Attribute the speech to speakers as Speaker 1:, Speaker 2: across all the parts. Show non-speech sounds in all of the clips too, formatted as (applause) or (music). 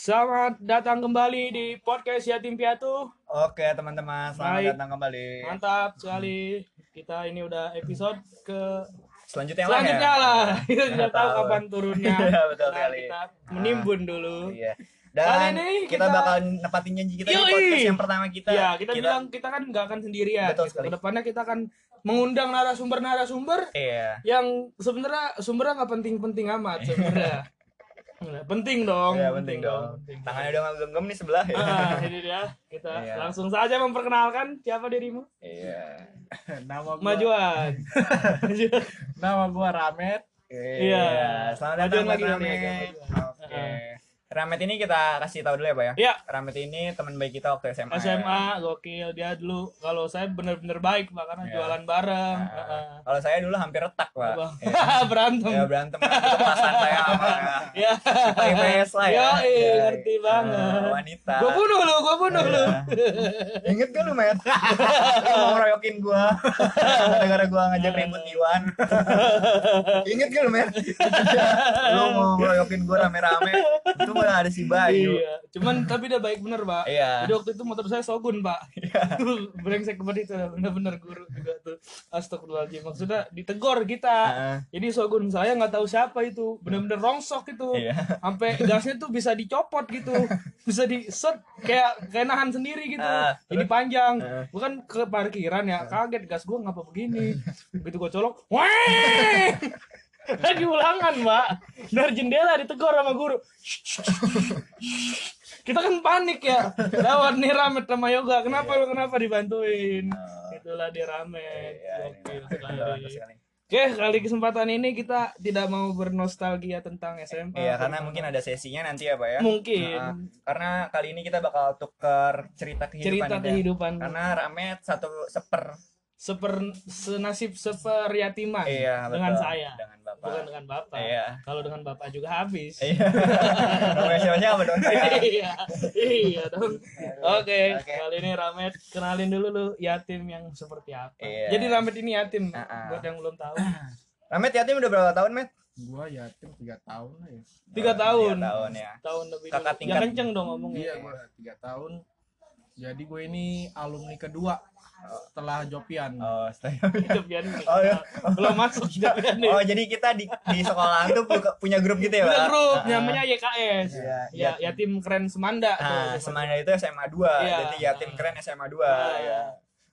Speaker 1: Selamat datang kembali di podcast Yatim Piatu.
Speaker 2: Oke teman-teman, selamat
Speaker 1: Baik.
Speaker 2: datang kembali.
Speaker 1: Mantap sekali. Kita ini udah episode ke
Speaker 2: Selanjutnya,
Speaker 1: selanjutnya
Speaker 2: lah ya.
Speaker 1: lah. (laughs) Kita tidak tahu
Speaker 2: tahu.
Speaker 1: kapan turunnya. (laughs)
Speaker 2: Iya, betul
Speaker 1: Nah,
Speaker 2: sekali.
Speaker 1: Kita menimbun dulu.
Speaker 2: Iya.
Speaker 1: Kali
Speaker 2: Dan
Speaker 1: ini
Speaker 2: kita,
Speaker 1: kita-
Speaker 2: bakal nepatin janji kita di
Speaker 1: Yoi.
Speaker 2: podcast yang pertama kita.
Speaker 1: Ya, kita, bilang kita kan nggak akan sendirian.
Speaker 2: Betul
Speaker 1: gitu.
Speaker 2: sekali.
Speaker 1: Ke depannya kita akan mengundang narasumber-narasumber
Speaker 2: Iya.
Speaker 1: yang sebenarnya sumbernya nggak penting-penting amat sebenarnya. (laughs) Nah, penting dong.
Speaker 2: Iya penting dong.
Speaker 1: penting.
Speaker 2: Tangannya udah nggak genggam nih sebelah ya.
Speaker 1: Ah, ini dia. Kita
Speaker 2: Iya.
Speaker 1: langsung saja memperkenalkan siapa dirimu?
Speaker 2: Iya. (laughs)
Speaker 3: nama gua
Speaker 1: Majuan. Majuan. (laughs)
Speaker 3: nama gua Ramet
Speaker 1: Iya.
Speaker 2: Selamat
Speaker 1: Majuan
Speaker 2: datang buat
Speaker 1: lagi,
Speaker 2: Ramet.
Speaker 1: lagi, lagi.
Speaker 2: Ramet ini kita kasih tahu dulu ya, Pak ya.
Speaker 1: Iya.
Speaker 2: Ramet ini teman baik kita waktu SMA. ya.
Speaker 1: SMA gokil dia dulu kalau saya bener-bener baik pak karena
Speaker 2: Iya.
Speaker 1: jualan bareng
Speaker 2: Nah,
Speaker 1: Heeh.
Speaker 2: Kalau saya dulu hampir retak, Pak.
Speaker 1: Apa?
Speaker 2: Iya. (laughs)
Speaker 1: berantem
Speaker 2: Ya berantem kan kepasan saya sama
Speaker 1: ya
Speaker 2: IPS lah ya.
Speaker 1: Yo,
Speaker 2: Ya,
Speaker 1: ngerti banget.
Speaker 2: eh, wanita.
Speaker 1: gua bunuh lu gua bunuh lu
Speaker 2: Iya. Ingat gak lu, Met? (laughs) Lu mau ngeroyokin gua. (laughs) Gara-gara gua ngajak ribut Iwan. Ingat gak lu, Met? lu mau ngeroyokin gua rame-rame. Itu malah ada si Bayu.
Speaker 1: iya. Cuman tapi udah baik bener pak.
Speaker 2: Iya.
Speaker 1: Jadi waktu itu motor saya Shogun pak. Tuh brengsek banget itu. Bener-bener guru juga tuh. Astagfirullahaladzim. Maksudnya ditegor kita.
Speaker 2: Heeh.
Speaker 1: Jadi Shogun saya nggak tahu siapa itu. Bener-bener rongsok itu.
Speaker 2: Iya.
Speaker 1: Sampai gasnya tuh bisa dicopot gitu. Bisa di set Kayak kayak nahan sendiri gitu.
Speaker 2: Ah,
Speaker 1: Jadi panjang.
Speaker 2: Ah.
Speaker 1: Bukan ke parkiran ya. Kaget gas gua ngapa begini. (laughs) Begitu gua colok Weh Lagi ulangan mbak. Dari jendela ditegur sama guru. Kita kan panik ya. Lewat nih Ramet sama Yoga. Kenapa lu kenapa dibantuin? Itulah dia Ramet
Speaker 2: Iya, bagus sekali.
Speaker 1: oke kali kesempatan ini kita tidak mau bernostalgia tentang SMA
Speaker 2: Iya, karena mungkin ada sesinya nanti ya, Pak ya.
Speaker 1: mungkin.
Speaker 2: Nah, karena kali ini kita bakal tuker cerita kehidupan.
Speaker 1: cerita
Speaker 2: ya.
Speaker 1: kehidupan.
Speaker 2: Karena Ramet satu seper.
Speaker 1: Seper senasib seperyatiman
Speaker 2: Iya, betul.
Speaker 1: dengan saya
Speaker 2: Dengan Bapak.
Speaker 1: bukan dengan bapak
Speaker 2: Iya.
Speaker 1: kalau dengan bapak juga habis
Speaker 2: Iya. (laughs) Namanya siapa-siapa dong (laughs)
Speaker 1: iya iya dong oke kali ini Ramet kenalin dulu lu yatim yang seperti apa
Speaker 2: Iya.
Speaker 1: jadi Ramet ini yatim
Speaker 2: Ah-ah.
Speaker 1: buat yang belum tahu (clears throat)
Speaker 2: Ramet yatim udah berapa tahun, Met?
Speaker 3: gua yatim tiga tahun lah ya
Speaker 1: tiga tahun
Speaker 2: tiga tahun ya.
Speaker 1: tahun lebih
Speaker 2: Kakak
Speaker 1: dulu.
Speaker 2: tingkat.
Speaker 1: ya kenceng dong ngomongnya
Speaker 3: iya gua tiga tahun jadi gue ini alumni kedua setelah Jopian
Speaker 2: Oh, setelah- (laughs)
Speaker 1: Jopian
Speaker 2: Oh, iya.
Speaker 1: belum masuk (laughs) Jopian nih
Speaker 2: oh, jadi kita di di sekolah tuh pu- punya grup gitu ya,
Speaker 1: Punya
Speaker 2: Pak?
Speaker 1: grup
Speaker 2: Ah,
Speaker 1: namanya YKS
Speaker 2: Iya,
Speaker 1: ya yatim keren Semanda
Speaker 2: Nah,
Speaker 1: tuh.
Speaker 2: Semanda itu SMA 2,
Speaker 1: Iya.
Speaker 2: jadi yatim keren SMA 2
Speaker 1: Ah,
Speaker 2: ya.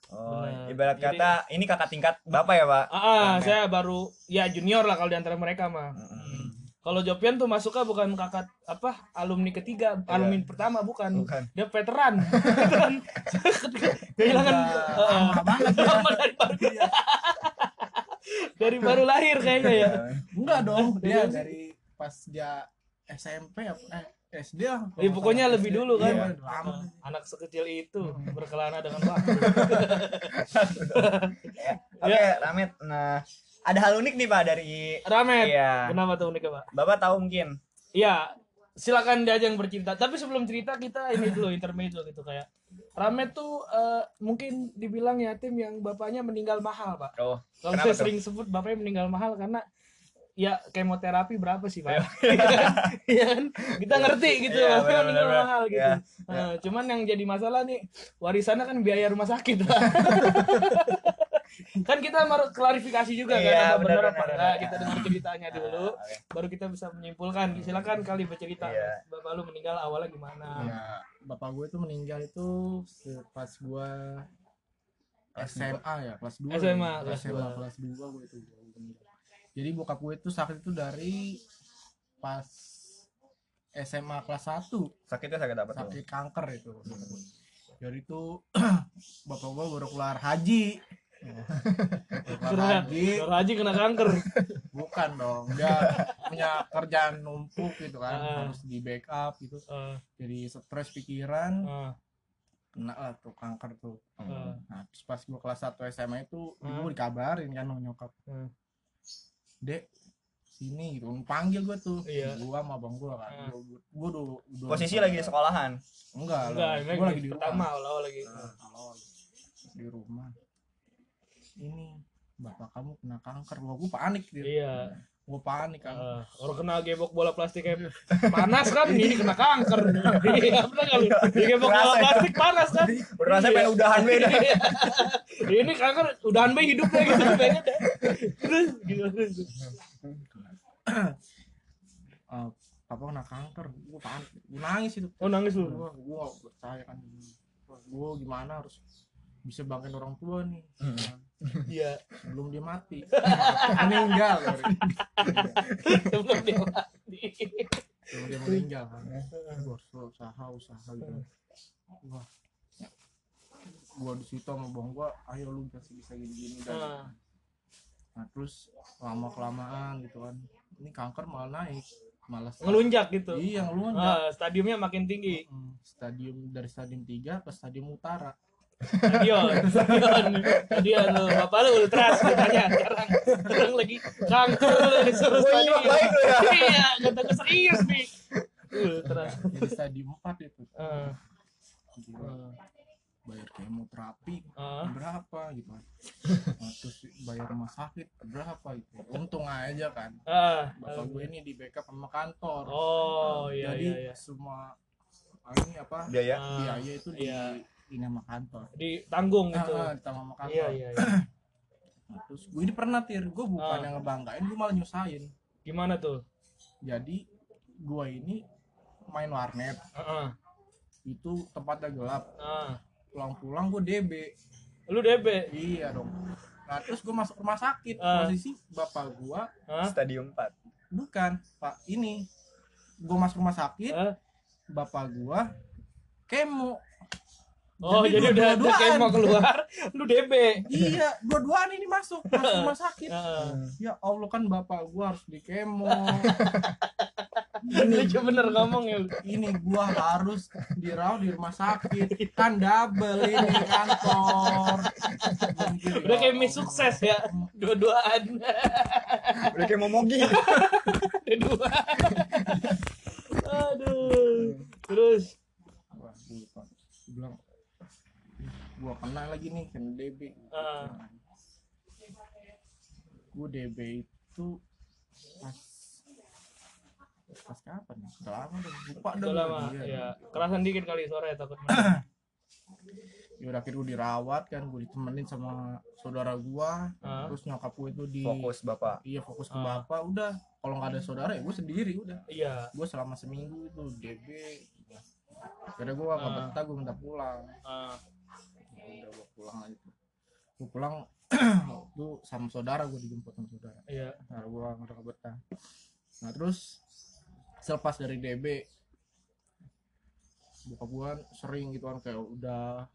Speaker 2: Oh,
Speaker 1: Benar.
Speaker 2: ibarat
Speaker 1: Jadi-
Speaker 2: kata ini kakak tingkat Bapak ya, Pak?
Speaker 1: Ah, ah,
Speaker 2: Ramet.
Speaker 1: saya baru ya junior lah kalau di antara mereka mah
Speaker 2: Mm-mm.
Speaker 1: Kalau Jopian tuh masuknya bukan kakak apa alumni ketiga alumni pertama bukan,
Speaker 2: Iya. Bukan.
Speaker 1: dia veteran (laughs) veteran kehilangan
Speaker 3: Udah
Speaker 1: Heeh.
Speaker 3: lama banget ya.
Speaker 1: Lama dari baru (laughs) dari baru lahir kayaknya ya
Speaker 3: enggak dong dia dari pas dia SMP apa eh SD lah
Speaker 1: Ya, pokoknya lebih dulu kan.
Speaker 3: Iya, lama
Speaker 1: anak sekecil itu berkelana dengan waktu.
Speaker 2: Ya. (laughs) Oke, Ramet. Nah, ada hal unik nih, Pak, dari
Speaker 1: Ramet.
Speaker 2: Iya.
Speaker 1: Kenapa tuh uniknya, Pak?
Speaker 2: Bapak tahu mungkin.
Speaker 1: Iya, silakan diajang bercerita. Tapi sebelum cerita kita ini dulu intermezzo gitu kayak Ramet tuh eh, mungkin dibilang yatim yang bapaknya meninggal mahal, Pak.
Speaker 2: Oh,
Speaker 1: Kalau saya
Speaker 2: tuh?
Speaker 1: sering sebut bapaknya meninggal mahal karena ya kemoterapi berapa sih pak? Iya (laughs) kan? Kita ngerti gitu,
Speaker 2: Iya,
Speaker 1: bapaknya
Speaker 2: benar,
Speaker 1: meninggal
Speaker 2: benar.
Speaker 1: mahal gitu.
Speaker 2: Iya,
Speaker 1: Nah, cuman yang jadi masalah nih warisannya kan biaya rumah sakit. Pak. (laughs) kan kita harus klarifikasi juga
Speaker 2: Iya,
Speaker 1: kan apa
Speaker 2: benar,
Speaker 1: apa enggak. Kita dengar ceritanya dulu,
Speaker 2: Ah, oke.
Speaker 1: baru kita bisa menyimpulkan. Silakan kali bercerita.
Speaker 2: Iya.
Speaker 1: Bapak lu meninggal awalnya gimana?
Speaker 3: ya bapak gue itu meninggal itu pas gua SMA ya kelas 2
Speaker 1: SMA, kelas
Speaker 3: SMA
Speaker 1: dua.
Speaker 3: kelas 2 gue itu jadi bokap gue itu sakit itu dari pas SMA kelas 1
Speaker 2: Sakitnya sakit apa tuh?
Speaker 3: sakit kanker itu jadi itu (clears throat) bapak gua baru keluar haji
Speaker 1: Kena,
Speaker 3: haji
Speaker 1: kena kanker.
Speaker 3: bukan dong dia punya kerjaan numpuk gitu kan
Speaker 1: Ah.
Speaker 3: harus di backup gitu
Speaker 1: Eh,
Speaker 3: jadi stres pikiran
Speaker 1: eh,
Speaker 3: kena lah tuh kanker tuh
Speaker 1: eh.
Speaker 3: nah terus pas gua kelas 1 SMA itu
Speaker 1: Hmm.
Speaker 3: ibu dikabarin kan sama nyokap
Speaker 1: Hmm.
Speaker 3: dek sini gitu panggil gua tuh
Speaker 1: Iya.
Speaker 3: gua sama abang gua kan
Speaker 1: Hmm.
Speaker 3: gua, gua udah, udah
Speaker 2: Posisi lagi di sekolahan.
Speaker 3: enggak,
Speaker 1: Enggak,
Speaker 3: lah.
Speaker 1: ini
Speaker 3: gua lagi di
Speaker 1: pertama
Speaker 3: rumah
Speaker 1: awal lagi.
Speaker 3: Nah, awal di rumah ini bapak kamu kena kanker. Gua gua panik gitu
Speaker 1: Iya.
Speaker 3: gue panik kan
Speaker 1: Ah, orang kena gebok bola plastik kayak panas kan ini kena kanker. (laughs) Iya pernah nggak lu? Digebok bola
Speaker 2: ya.
Speaker 1: plastik panas kan?
Speaker 2: Berasa
Speaker 1: Iya.
Speaker 2: pengen udahan beda. (laughs)
Speaker 1: ini kanker udahan bayi hidupnya gitu pengen deh. terus gimana terus (clears throat)
Speaker 3: papa kena kanker. Gue panik. Gue nangis itu.
Speaker 1: Oh nangis lu?
Speaker 3: Gue gak percaya kan. Gue gimana harus bisa bangkin orang tua nih
Speaker 1: iya
Speaker 3: sebelum dia mati. (laughs) Meninggal
Speaker 1: sebelum dia mati.
Speaker 3: Sebelum dia meninggal kan gue harus usaha usaha gitu. Wah. Gue di situ sama bang gue ayo lu pasti bisa gini gini dan
Speaker 1: Ah,
Speaker 3: nah terus lama kelamaan gitu kan. Ini kanker malah naik malah
Speaker 1: ngelunjak gitu?
Speaker 3: Iya ngelunjak.
Speaker 1: Ah, stadiumnya makin tinggi.
Speaker 3: Stadium dari stadium 3 ke stadium utara
Speaker 1: stadion stadion. Stadion lu bapak lu ultras katanya sekarang. Sekarang lagi kanker lu disuruh
Speaker 2: Gua
Speaker 1: stadion.
Speaker 2: ya.
Speaker 1: iya kata gue serius nih. Ultras
Speaker 3: jadi stadium 4 itu.
Speaker 1: Ah,
Speaker 3: bayar kemoterapi
Speaker 1: ah.
Speaker 3: berapa gitu. Kan Nah, terus bayar rumah sakit berapa gitu untung aja kan.
Speaker 1: Ah,
Speaker 3: bapak gue ini di backup sama kantor.
Speaker 1: Oh iya
Speaker 3: jadi
Speaker 1: iya iya.
Speaker 3: semua ini apa
Speaker 2: Biaya.
Speaker 3: Biaya itu di ini sama kantor.
Speaker 1: Ditanggung gitu.
Speaker 3: Ah, ditanggung sama kantor.
Speaker 1: Iya iya iya. (clears throat)
Speaker 3: Nah, terus gue ini pernah tir. Gue bukan
Speaker 1: Ah.
Speaker 3: yang ngebanggain gue malah nyusahin.
Speaker 1: Gimana tuh?
Speaker 3: Jadi gue ini main warnet.
Speaker 1: Heeh.
Speaker 3: itu tempatnya gelap.
Speaker 1: Ah.
Speaker 3: Pulang-pulang gue DB
Speaker 1: lu DB
Speaker 3: iya dong. Nah terus gue masuk rumah sakit.
Speaker 1: Ah.
Speaker 3: posisi bapak gue? Eh,
Speaker 2: Stadium 4.
Speaker 3: bukan pak. Ini. Gue masuk rumah sakit.
Speaker 1: Hah?
Speaker 3: bapak gue kemo
Speaker 1: Oh,
Speaker 3: Jadi
Speaker 1: jadi, udah kayak mau keluar, lu DB.
Speaker 3: iya dua-duaan ini masuk masuk rumah sakit
Speaker 1: Heeh.
Speaker 3: ya allah kan bapak gue harus di kemo
Speaker 1: Lucu bener ngomong ya.
Speaker 3: ini gua harus dirawat di rumah sakit kan double ini kantor Mungkin,
Speaker 1: Udah
Speaker 3: ya
Speaker 1: kayak mie sukses ya, dua-duaan.
Speaker 2: Udah kayak mau mogi.
Speaker 1: Dua. Aduh. Terus
Speaker 3: gua. Gua bilang gua kena lagi nih kena DB
Speaker 1: Ah.
Speaker 3: gua DB itu pas pas kapan ya? Udah lama udah lupa
Speaker 1: udah
Speaker 3: gua.
Speaker 1: lama
Speaker 3: Iya.
Speaker 1: ya. Kerasan dikit kali sore takut. (clears throat)
Speaker 3: ya udah akhirnya gua dirawat kan gua ditemenin sama saudara gua
Speaker 1: Ah.
Speaker 3: terus nyokap gua itu di
Speaker 2: Fokus Bapak.
Speaker 3: iya fokus ke
Speaker 1: Ah.
Speaker 3: bapak udah kalau nggak ada saudara ya gua sendiri udah
Speaker 1: Iya.
Speaker 3: gue selama seminggu itu DB akhirnya gue nggak
Speaker 1: Ah.
Speaker 3: betah gue minta pulang
Speaker 1: Ah.
Speaker 3: Ya udah gue pulang aja tuh gue pulang (clears throat) itu sama saudara gue dijemput sama saudara
Speaker 1: Iya.
Speaker 3: saudara gue nggak betah nah terus selepas dari DB buka gue sering gitu kan kayak udah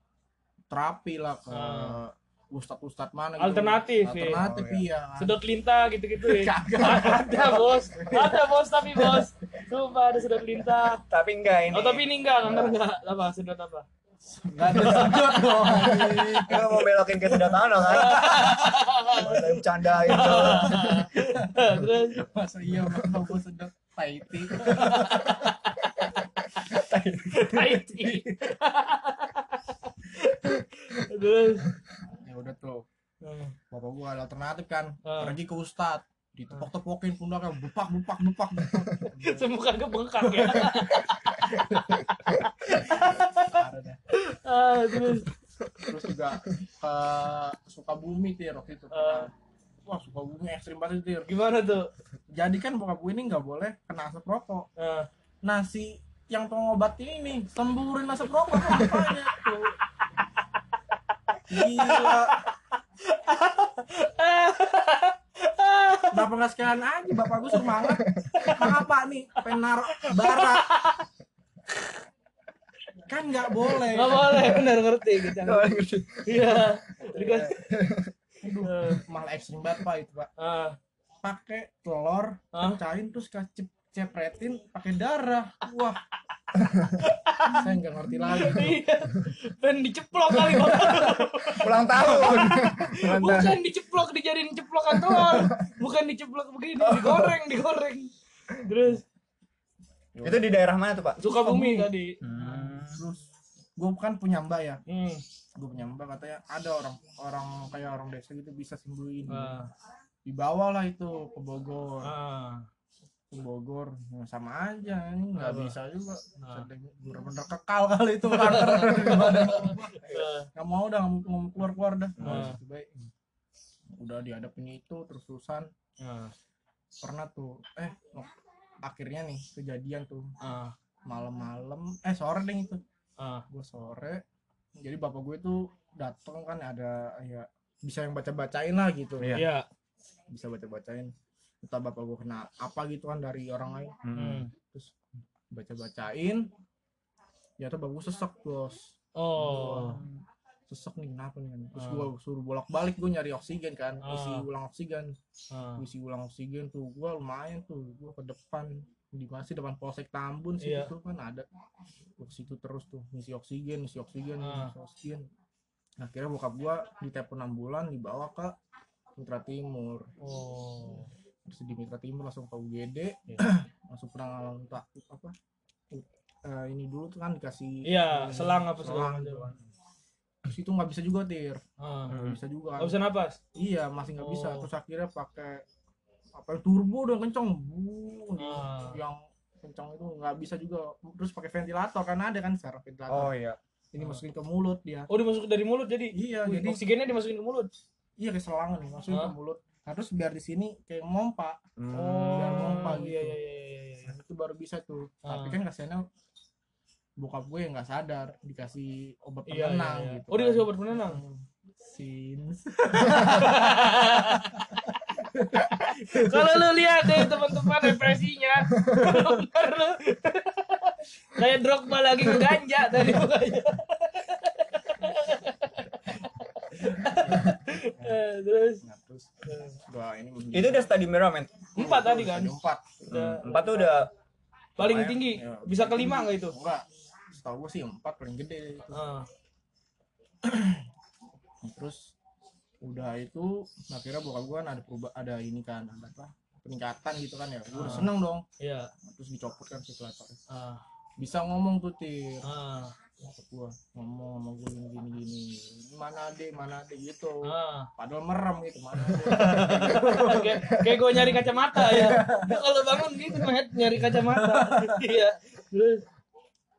Speaker 3: terapi lah ke
Speaker 1: Ah.
Speaker 3: ustadz ustadz mana gitu.
Speaker 1: Alternatif, ya.
Speaker 3: alternatif
Speaker 2: Oh,
Speaker 3: iya
Speaker 1: Sedot lintah gitu-gitu ya. (laughs)
Speaker 3: Kagak. (laughs)
Speaker 1: ada bos, ada bos tapi bos. Sumpah ada sedot lintah.
Speaker 2: Tapi enggak ini.
Speaker 1: Oh tapi ini enggak, enggak enggak. Apa sedot apa?
Speaker 3: Nggak ada sedot dong.
Speaker 2: Kita mau belokin ke sedat tanah kan. Mulai bercanda gitu.
Speaker 1: Terus
Speaker 3: masa iya mau gue sedot Tahiti
Speaker 1: Tahiti. Terus
Speaker 3: ya udah tuh bapak gua ada alternatif kan
Speaker 1: Ah.
Speaker 3: pergi ke ustad ditepok-tepokin pundaknya bupak bupak bupak bupak
Speaker 1: semua kagak bengkak ya. (laughs) Ah, terus.
Speaker 3: Terus juga ke Sukabumi tir waktu itu.
Speaker 1: Ah.
Speaker 3: wah Sukabumi ekstrim banget tir.
Speaker 1: Gimana tuh?
Speaker 3: jadi kan bokap gue ini nggak boleh kena asap rokok.
Speaker 1: Ah,
Speaker 3: nasi yang pengobatin ini semburin asap rokok ke bapaknya tuh? (laughs) Gila (laughs) Bapak nggak sekalian aja, bapak gue semangat. Apa nih? Penar bara. Kan nggak boleh.
Speaker 1: nggak boleh, benar ngerti gitu. Iya. Jadi kan,
Speaker 3: Aduh,
Speaker 1: eh,
Speaker 3: malah ekstrim banget pak itu pak.
Speaker 1: ah,
Speaker 3: Pakai telur,
Speaker 1: Hah?
Speaker 3: pecahin terus kasih cepretin pakai darah. Wah. Saya nggak ngerti lagi. tuh.
Speaker 1: iya. Dan diceplok kali
Speaker 2: tahun. Ulang tahun.
Speaker 1: Bukan diceplok dijadiin ceplokan telur. Bukan diceplok begini, digoreng, digoreng. Terus
Speaker 2: Itu di daerah mana tuh, Pak?
Speaker 1: Sukabumi tadi.
Speaker 2: Hmm.
Speaker 3: Terus gue kan punya mbak ya.
Speaker 1: Hmm.
Speaker 3: Gue punya mbak katanya ada orang orang kayak orang desa gitu bisa sembuhin.
Speaker 1: Ah,
Speaker 3: dibawa lah itu ke Bogor
Speaker 1: Ah.
Speaker 3: ke Bogor Ya, sama aja ini nggak bisa juga. Sedang bener-bener kekal kali itu kanker (laughs) nggak mau dah nggak mau keluar keluar dah
Speaker 1: Ah.
Speaker 3: Lebih baik udah dihadapin itu terus terusan
Speaker 1: ah,
Speaker 3: pernah tuh eh no- akhirnya nih kejadian tuh
Speaker 1: ah,
Speaker 3: malam-malam eh sore deh itu
Speaker 1: ah.
Speaker 3: gue sore jadi bapak gue tuh datang kan ada ya bisa yang baca bacain lah gitu
Speaker 2: Iya.
Speaker 1: Iya.
Speaker 3: bisa baca bacain entah bapak gue kena apa gitu kan dari orang lain
Speaker 1: Hmm.
Speaker 3: terus baca bacain ya tuh bapak gue sesek bos
Speaker 1: Oh.
Speaker 3: Sesek nih kenapa nih kan terus
Speaker 1: Ah.
Speaker 3: gue suruh bolak balik gue nyari oksigen kan isi
Speaker 1: Ah.
Speaker 3: ulang oksigen
Speaker 1: Ah.
Speaker 3: isi ulang oksigen tuh gue lumayan tuh gue ke depan di masih depan polsek Tambun sih
Speaker 1: Iya.
Speaker 3: itu kan ada ke situ terus tuh ngisi oksigen ngisi oksigen ngisi oksigen akhirnya bokap gue ditelepon ambulan dibawa ke Mitra Timur
Speaker 1: Oh.
Speaker 3: terus di Mitra Timur langsung ke UGD
Speaker 1: Iya. (clears throat)
Speaker 3: langsung penanganan tak apa eh, ini dulu tuh kan dikasih
Speaker 1: Iya, selang apa
Speaker 3: selang kan. Terus itu nggak bisa juga tir
Speaker 1: Ah.
Speaker 3: nggak bisa juga
Speaker 1: Nggak bisa napas.
Speaker 3: iya masih nggak bisa
Speaker 1: Oh.
Speaker 3: terus akhirnya pakai apa turbo udah kenceng bu
Speaker 1: Ah.
Speaker 3: yang kencang itu nggak bisa juga terus pakai ventilator kan ada kan sekarang ventilator
Speaker 2: Oh iya.
Speaker 3: ini masukin ke mulut dia
Speaker 1: Oh, dimasukin dari mulut jadi.
Speaker 3: iya
Speaker 1: Wih,
Speaker 3: jadi
Speaker 1: oksigennya dimasukin ke mulut.
Speaker 3: iya ke selang nih masukin ke mulut nah, terus biar di sini kayak mompa
Speaker 2: Hmm.
Speaker 3: Biar mompa
Speaker 1: Oh,
Speaker 3: gitu.
Speaker 1: iya iya iya iya.
Speaker 3: Nah, itu baru bisa tuh
Speaker 1: Ah.
Speaker 3: tapi kan kasihannya bokap gue yang nggak sadar dikasih obat
Speaker 1: Iya, iya,
Speaker 3: penenang
Speaker 1: iya.
Speaker 3: gitu
Speaker 1: Oh, dikasih
Speaker 3: kan.
Speaker 1: obat penenang.
Speaker 3: Hmm. Sins. (laughs)
Speaker 1: Kalau lu lihat deh teman-teman bener lu. Kayak Drogba lagi ngeganja tadi mukanya. Eh, Terus
Speaker 3: Nah, terus udah ini
Speaker 2: Itu udah stadium berapa, men?
Speaker 1: empat tadi kan.
Speaker 3: Empat
Speaker 2: Hmm, Empat tuh udah
Speaker 1: paling tinggi.
Speaker 3: Ya,
Speaker 1: Bisa kelima nggak itu?
Speaker 3: enggak setahu gue sih empat paling gede itu
Speaker 1: Ah,
Speaker 3: terus udah itu akhirnya bokap gue kan ada perubah ada ini kan ada apa peningkatan gitu kan ya gue udah
Speaker 1: Ah.
Speaker 3: seneng dong
Speaker 1: iya.
Speaker 3: terus dicopot kan ventilatornya
Speaker 1: Ah,
Speaker 3: bisa ngomong tuh tir bokap gue ngomong sama gue gini gini gini mana ade mana ade gitu
Speaker 1: ah.
Speaker 3: padahal merem gitu mana (laughs)
Speaker 1: kayak kayak gue nyari kacamata ya. Kalau bangun gitu nyari kacamata. (laughs) Iya. Terus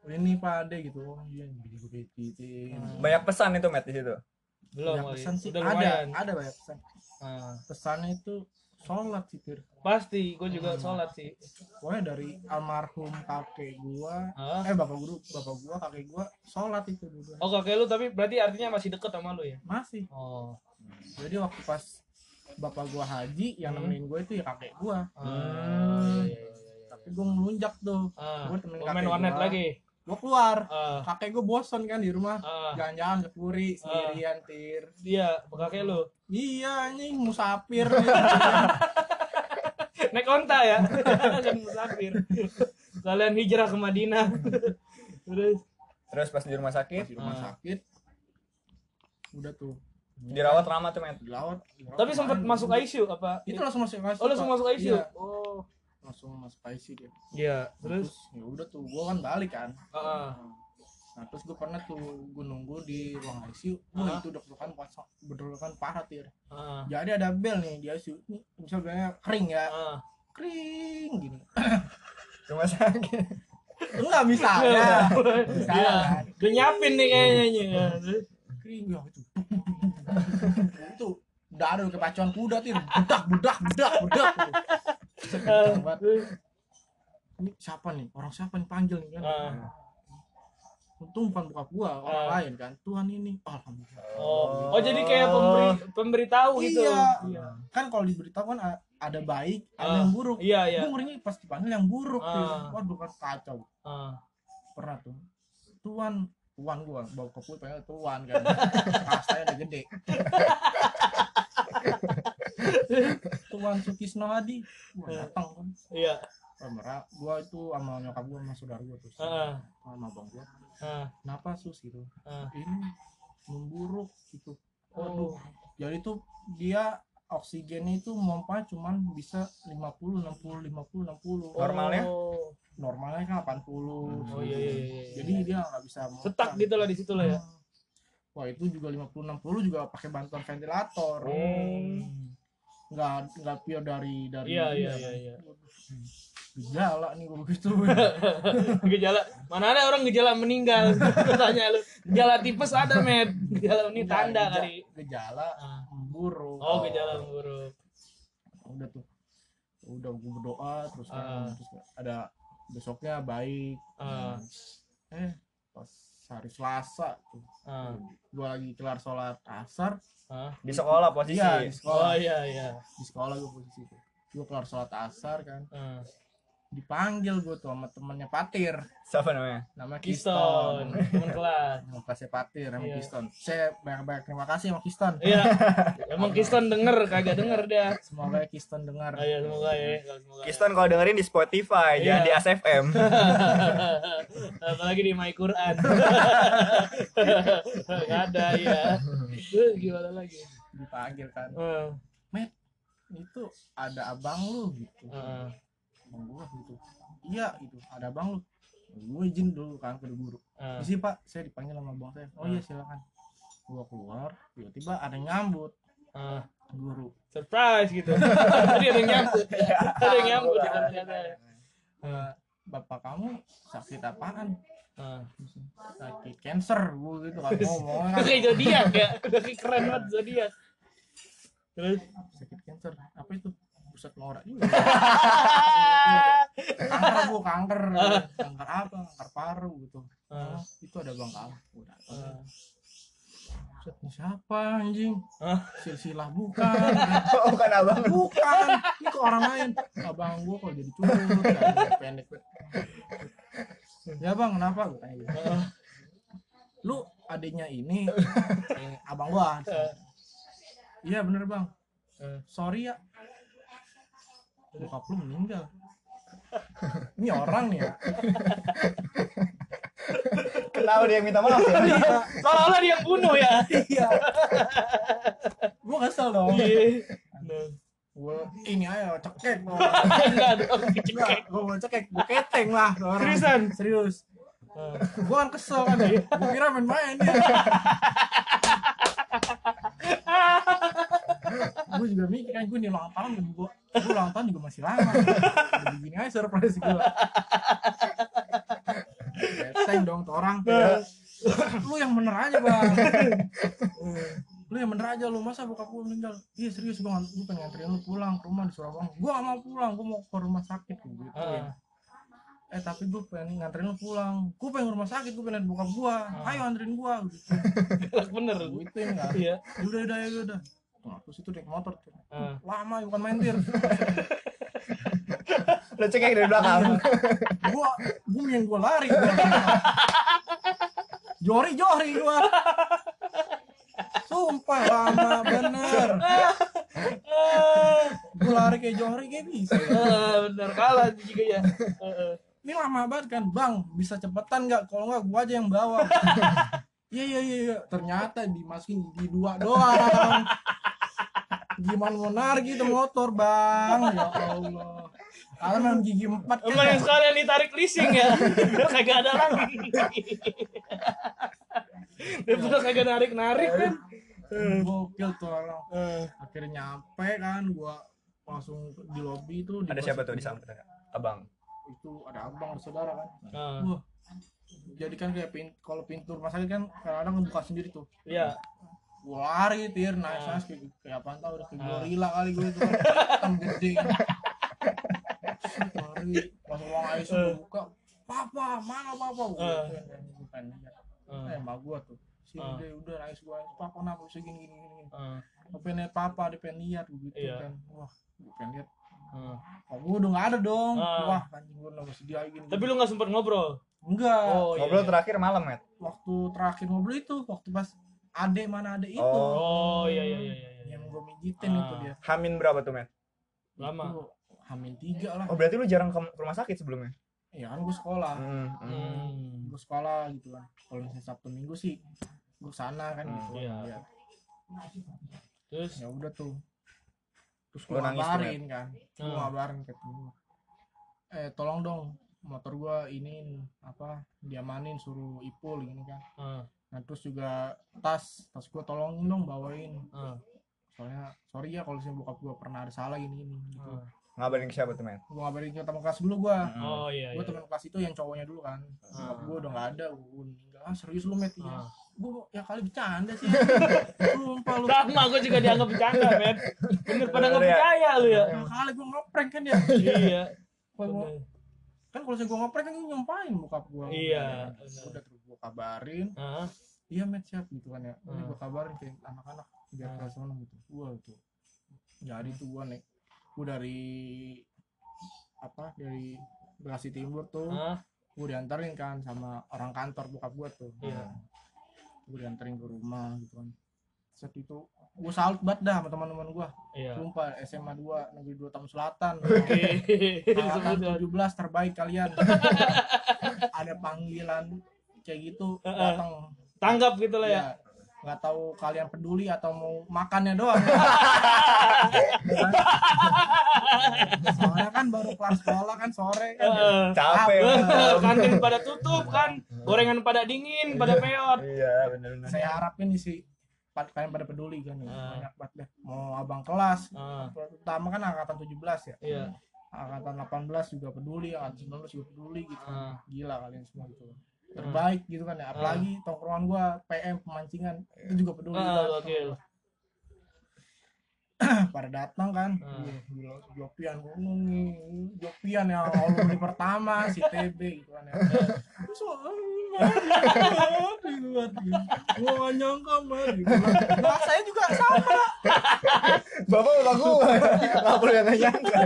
Speaker 3: ini pak ade gitu oh iya gini gue pijitin
Speaker 1: Ah.
Speaker 2: banyak pesan itu, Matt, di situ.
Speaker 1: belum
Speaker 3: Banyak pesan sih
Speaker 1: Udah
Speaker 3: ada
Speaker 1: lumayan.
Speaker 3: ada banyak pesan
Speaker 1: Ah,
Speaker 3: pesannya itu sholat sih tir
Speaker 1: pasti, gue juga sholat sih.
Speaker 3: pokoknya dari almarhum kakek gua
Speaker 1: Ah.
Speaker 3: eh bapak guru bapak gua kakek gua sholat itu dulu
Speaker 1: Oh kakek lu tapi berarti artinya masih deket sama lu ya?
Speaker 3: masih
Speaker 1: Oh.
Speaker 3: jadi waktu pas bapak gua haji yang
Speaker 1: Hmm.
Speaker 3: nemenin gua itu ya kakek gua
Speaker 1: Ah, iya, iya, iya, iya.
Speaker 3: tapi gua ngelunjak tuh
Speaker 1: Ah,
Speaker 3: gua temenin
Speaker 1: lu main
Speaker 3: kakek
Speaker 1: warnet
Speaker 3: gua.
Speaker 1: lagi.
Speaker 3: Gua keluar.
Speaker 1: Ah,
Speaker 3: kakek gua bosan kan di rumah.
Speaker 1: Ah,
Speaker 3: jalan-jalan ke Puri sendirian tir.
Speaker 1: Dia kakek lu?
Speaker 3: Iya anjing musafir. (laughs)
Speaker 1: Naik onta ya? (laughs) Kan musafir. Kalian hijrah ke Madinah. (laughs) Terus?
Speaker 2: Terus pas di rumah sakit,
Speaker 3: di rumah
Speaker 1: Ah.
Speaker 3: sakit. Udah tuh.
Speaker 2: Dirawat lama tuh, Matt.
Speaker 3: dilawat, dilawat
Speaker 1: tapi sempat masuk ICU apa?
Speaker 3: Itu langsung masuk ICU
Speaker 1: oh langsung masuk ICU
Speaker 3: Iya,
Speaker 1: oh
Speaker 3: langsung masuk ICU dia.
Speaker 1: Iya terus?
Speaker 3: Terus ya udah tuh gua kan balik kan.
Speaker 1: Ah,
Speaker 3: nah terus gue pernah tuh gue nunggu di ruang ICU wah itu deg-degan pas bener-began parah tir
Speaker 1: ah,
Speaker 3: jadi ada bel nih di ICU ini misalnya kering ya.
Speaker 1: Ah.
Speaker 3: kering gini. (laughs)
Speaker 2: Rumah sakit.
Speaker 3: enggak
Speaker 1: Iya.
Speaker 3: misalnya kan
Speaker 1: udah nyiapin nih kayaknya ya.
Speaker 3: Kering ya itu itu udah ada kepacuan kuda budak budak budak
Speaker 1: ah,
Speaker 3: Buat,
Speaker 1: terus,
Speaker 3: ini siapa nih? Orang siapa nih panggil nih? Kan?
Speaker 1: Ah.
Speaker 3: untung bukan buka gua orang
Speaker 1: Ah.
Speaker 3: lain kan? Tuhan ini. Alhamdulillah.
Speaker 1: Oh. Oh jadi kayak pemberi pemberitahu gitu?
Speaker 3: Iya. kan kalau diberitahu kan ada baik ada
Speaker 1: Ah.
Speaker 3: yang buruk.
Speaker 1: Iya iya.
Speaker 3: Gue ngerinya pas dipanggil yang buruk tuh.
Speaker 1: Ah.
Speaker 3: waduh kan kacau.
Speaker 1: Ah.
Speaker 3: pernah tuh. Tuan tuan gua bawa ke pul pengen tuan kan. (laughs) Kastanya udah gede tuan Sukisno Hadi gua
Speaker 1: Ah.
Speaker 3: datang kan
Speaker 1: iya
Speaker 3: Oh, merah gua itu sama nyokap gua sama saudara gua terus
Speaker 1: Ah.
Speaker 3: sama abang gua
Speaker 1: ah,
Speaker 3: kenapa sus gitu
Speaker 1: ah.
Speaker 3: ini memburuk gitu
Speaker 1: oh
Speaker 3: waduh jadi tuh dia oksigennya itu mompa cuman bisa 50 60 50 60
Speaker 2: Normalnya?
Speaker 1: Oh.
Speaker 3: normalnya kan 80
Speaker 1: Oh iya iya iya. iya.
Speaker 3: jadi dia nggak bisa mompa.
Speaker 1: setak gitu lah di situ lah ya.
Speaker 3: Wah itu juga 50 60 juga pakai bantuan ventilator
Speaker 1: Hmm.
Speaker 3: nggak nggak pure dari dari
Speaker 1: Iya iya
Speaker 3: kan.
Speaker 1: iya iya.
Speaker 3: gejala nih gue begitu (laughs)
Speaker 1: Gejala mana ada orang gejala meninggal? (laughs) Tanya lu. Gejala tipes ada, Met. Gejala ini tanda
Speaker 3: Geja-
Speaker 1: kali.
Speaker 3: gejala
Speaker 1: Ah.
Speaker 3: buruk
Speaker 1: Oh, gejala buruk.
Speaker 3: udah tuh udah gue berdoa terus kan
Speaker 1: Ah.
Speaker 3: terus ada besoknya baik
Speaker 1: Ah.
Speaker 3: eh pas hari Selasa tuh
Speaker 1: Ah.
Speaker 3: gue lagi kelar sholat asar
Speaker 1: Ah.
Speaker 2: Di sekolah posisi.
Speaker 3: iya di
Speaker 1: Oh
Speaker 3: sekolah
Speaker 1: iya iya.
Speaker 3: di sekolah gue posisi itu gue kelar sholat asar kan
Speaker 1: Ah.
Speaker 3: Dipanggil gue tuh sama temennya Patir
Speaker 2: Siapa namanya?
Speaker 3: nama
Speaker 1: Kiston,
Speaker 3: Kiston
Speaker 1: teman kelas.
Speaker 3: nama kelasnya Patir sama
Speaker 1: Iya.
Speaker 3: Kiston saya banyak-banyak terima kasih sama Kiston
Speaker 1: Iya. Emang Kiston denger kagak denger dia.
Speaker 3: semoga Kiston dengar
Speaker 1: Ayo semoga ya, semoga. ya.
Speaker 2: Kiston kalau dengerin di Spotify,
Speaker 1: Iya.
Speaker 2: jangan di ASFM. (laughs)
Speaker 1: Apalagi di My Quran. (laughs) Gak ada ya. Terus gimana lagi?
Speaker 3: dipanggil kan
Speaker 1: Eh,
Speaker 3: Met itu ada abang lu gitu
Speaker 1: eh,
Speaker 3: abang gua gitu iya itu ada abang lu. Gue izin dulu kan ke guru.
Speaker 1: Eh.
Speaker 3: Isi pak. Saya dipanggil sama abang saya. Oh iya silakan. Gua keluar tiba-tiba ada yang nyambut.
Speaker 1: Eh,
Speaker 3: guru.
Speaker 1: Surprise gitu. (laughs) Tadi ada yang nyambut. Ada yang nyambut ya.
Speaker 3: Eh, bapak kamu sakit apaan?
Speaker 1: Eh.
Speaker 3: sakit cancer gue gitu kan. Ngomong
Speaker 1: Kayak zodiak ya. Udah kayak keren banget zodiak. Terus?
Speaker 3: Sakit cancer. Apa itu pusat norak juga. (laughs) Kanker bu kanker kanker apa kanker paru gitu.
Speaker 1: Ah.
Speaker 3: oh, itu ada bang kamu udah ini siapa anjing?
Speaker 1: Ah,
Speaker 3: silsilah bukan.
Speaker 2: Oh, (laughs) bukan abang.
Speaker 3: bukan. Ini ke orang lain. Abang gua kalau jadi curut pendek. Ya bang kenapa? Gue tanya gitu.
Speaker 1: eh,
Speaker 3: lu adiknya ini eh, abang gua. Iya bener bang. Sorry ya bokap lu meninggal. (laughs) Ini orang nih ya? (laughs)
Speaker 2: Kenapa dia yang minta maaf ya?
Speaker 3: iya.
Speaker 1: Seolah-olah dia yang bunuh ya. (laughs)
Speaker 3: iya. Gua kesel dong.
Speaker 1: Iya.
Speaker 3: gua ini aja cekek
Speaker 1: Enggak
Speaker 3: gua mau cekek. Gua keteng lah orang.
Speaker 1: Seriusan?
Speaker 3: serius.
Speaker 1: Eh,
Speaker 3: gua kan kesel kan gua kira main-main dia gue juga mikir kan gue nih ulang tahun gue gue ulang tahun juga masih lama. Udah begini aja surprise gue Keteng dong tuh orang. Lu yang bener aja bang. Lu yang bener aja lu. Masa bokap gue meninggal? Iya serius gue gue pengen nganterin lu pulang ke rumah di Surabaya. Gue gak mau pulang gue mau ke rumah sakit gue gitu
Speaker 1: Ah.
Speaker 3: eh tapi gue pengen nganterin lu pulang. Gue pengen ke rumah sakit gue pengen bokap gue ayo anterin gue gitu.
Speaker 1: Bener.
Speaker 3: gue itu enggak
Speaker 1: Iya.
Speaker 3: udah udah ya udah terus itu naik motor tuh.
Speaker 1: Ah.
Speaker 3: lama ya, bukan main tir (laughs)
Speaker 2: Lu cekek dari belakang. (laughs)
Speaker 3: gua gua yang gua lari gua. jori jori gua sumpah lama bener gua lari kayak jori kayak bisa ya.
Speaker 1: Ah, bener kalah juga ya.
Speaker 3: Ini lama banget kan bang bisa cepetan nggak kalau nggak gua aja yang bawa (laughs) iya iya iya iya. ternyata dimasukin di dua doang (laughs) gimana mau narik itu motor bang ya allah kalau memang gigi empat kan
Speaker 1: Emang yang sekalian ditarik leasing ya. Udah kagak ada lagi. Udah kagak narik-narik kan.
Speaker 3: gokil tuh orang
Speaker 1: Eh,
Speaker 3: akhirnya nyampe kan gua langsung di lobi itu
Speaker 2: Ada siapa tuh di samping? Abang.
Speaker 3: itu ada abang ada saudara kan
Speaker 1: ah,
Speaker 3: wah jadi kan kayak pin kalau pintu rumah sakit kan kadang-kadang buka sendiri tuh
Speaker 1: Iya.
Speaker 3: gua lari tir naik naik kayak kayak apaan tau udah kayak
Speaker 1: Ah.
Speaker 3: gorila kali gue itu kan hitam gede lari pas ruang ICU gua buka papa mana papa gua
Speaker 1: Ah.
Speaker 3: gituin kan, gua pengen lihat
Speaker 1: Ah,
Speaker 3: eh emak gua tuh sini
Speaker 1: Ah.
Speaker 3: deh udah nangis gua papa kenapa bisa gini gini gini Gua pengen lihat papa dia pengen lihat gua gitu
Speaker 1: Iya.
Speaker 3: kan wah gua pengen lihat
Speaker 1: ah.
Speaker 3: oh gua udah nggak ada dong
Speaker 1: Ah.
Speaker 3: wah anjing gua udah masih dia gini
Speaker 1: Tapi lu gak sempet ngobrol.
Speaker 3: Enggak
Speaker 1: Oh, iya.
Speaker 2: Ngobrol
Speaker 1: iya.
Speaker 2: terakhir malam, Met.
Speaker 3: waktu terakhir ngobrol itu waktu pas ade mana ade itu
Speaker 1: Oh, iya iya iya iya. iya.
Speaker 3: yang gua mijitin
Speaker 1: Ah.
Speaker 3: itu dia
Speaker 2: Hamin berapa tuh, Met?
Speaker 1: Lama.
Speaker 3: Itu hamin tiga lah
Speaker 2: Oh, berarti lu jarang ke ke rumah sakit sebelumnya?
Speaker 3: ya kan gua sekolah
Speaker 2: Hmm. hmm.
Speaker 1: Hmm.
Speaker 3: gue sekolah gitu kan kalau misalnya sabtu minggu sih gue sana kan
Speaker 2: Hmm,
Speaker 3: gitu
Speaker 1: iya.
Speaker 3: Ya.
Speaker 1: Terus
Speaker 3: ya udah tuh terus gue ngabarin kan gue
Speaker 1: Hmm.
Speaker 3: ngabarin ke temen gua. eh tolong dong motor gue ini apa diamanin suruh ipul gini kan
Speaker 1: ah,
Speaker 3: nah terus juga tas tas gue tolongin dong bawain
Speaker 1: ah,
Speaker 3: soalnya sorry ya kalau misalnya bokap gua pernah ada salah gini gini gitu
Speaker 1: Ah.
Speaker 2: Ngabarin ke siapa tuh, men?
Speaker 3: gua ngabarin ke teman kelas dulu gua
Speaker 1: Oh iya.
Speaker 3: gua
Speaker 1: iya.
Speaker 3: teman kelas itu yang cowoknya dulu kan bokap gua udah nggak ada gua meninggal ah serius lu met iya
Speaker 1: Ah.
Speaker 3: gua ya kali bercanda sih (laughs) sumpah lu
Speaker 1: Sama gue juga dianggap bercanda, men. Bener pada nggak
Speaker 2: ya?
Speaker 1: percaya lu ya.
Speaker 3: ya kali gua ngeprank kan ya
Speaker 1: Iya.
Speaker 3: Kan kalau saya gua ngeprank kan gua nyumpahin bokap gua
Speaker 1: Iya,
Speaker 3: udah
Speaker 1: bener.
Speaker 3: terus gua kabarin.
Speaker 1: Ah,
Speaker 3: iya met siap gitu kan ya. Ini
Speaker 1: Hmm.
Speaker 3: gua kabarin ke anak-anak biar kelas mana gitu. Gua tuh jadi tuh gua nek gua dari apa dari Bekasi Timur tuh
Speaker 1: ah,
Speaker 3: gua diantarin kan sama orang kantor bokap gua tuh.
Speaker 1: Iya.
Speaker 3: gua diantarin ke rumah gitu kan. Set itu gua salut banget dah sama teman-teman gua
Speaker 1: iya.
Speaker 3: sumpah SMA 2 negeri 2 Tamu Selatan (laughs)
Speaker 1: Oke.
Speaker 3: angkatan
Speaker 1: Sebut
Speaker 3: 17 terbaik kalian (laughs) ada panggilan kayak gitu
Speaker 1: Heeh.
Speaker 3: datang
Speaker 1: Tanggap gitu lah ya.
Speaker 3: ya nggak tahu kalian peduli atau mau makannya doang (laughs) soalnya kan baru kelas sekolah kan sore kan
Speaker 1: Heeh.
Speaker 2: Capek.
Speaker 3: Ah.
Speaker 1: Kantin pada tutup kan, gorengan pada dingin, pada peot.
Speaker 2: Iya, bener-bener.
Speaker 3: saya harapin sih kalian pada peduli kan
Speaker 1: Ah.
Speaker 3: banyak banget deh mau abang kelas
Speaker 1: Ah,
Speaker 3: terutama kan angkatan 17 ya
Speaker 1: iya.
Speaker 3: angkatan 18 juga peduli angkatan 19 juga peduli gitu
Speaker 1: Ah.
Speaker 3: gila kalian semua gitu terbaik gitu kan ya apalagi tongkrongan gua PM pemancingan itu juga peduli
Speaker 1: Ah,
Speaker 3: banget.
Speaker 1: gokil. (clears throat)
Speaker 3: pada datang kan. Wih, gila Jopian gunung nih Jopian yang alumni pertama si TB gitu kan ya Terus, gitu kan gua gak nyangka mah gitu kan. nah saya juga sama
Speaker 2: Bapak bapak gua. Enggak perlu yang nyangka.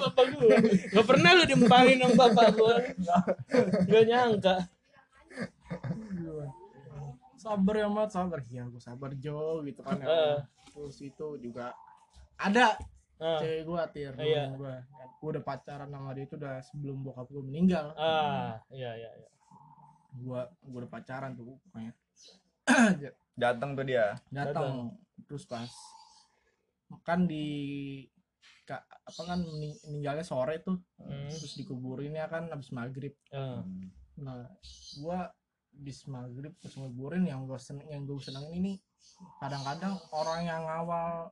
Speaker 1: Bapak gue. Gak pernah lu diempangin sama bapak gue. Gak nyangka.
Speaker 3: Gitu sabar ya mat sabar iya gua sabar Jo gitu kan ya terus itu juga ada
Speaker 1: Ah,
Speaker 3: cewek gua tir
Speaker 1: Iya.
Speaker 3: temen gua. Gua udah pacaran sama dia itu udah sebelum bokap gua meninggal.
Speaker 1: Ah, iya iya iya.
Speaker 3: gua gua udah pacaran tuh pokoknya. (clears throat)
Speaker 2: Datang tuh dia.
Speaker 3: datang. Terus pas kan di ka- apa kan mening- meninggalnya sore tuh.
Speaker 1: Hmm.
Speaker 3: terus dikuburinnya kan habis maghrib.
Speaker 1: Ah,
Speaker 3: nah gua habis maghrib terus nguburin yang gua seneng yang gua senengin ini kadang-kadang orang yang ngawal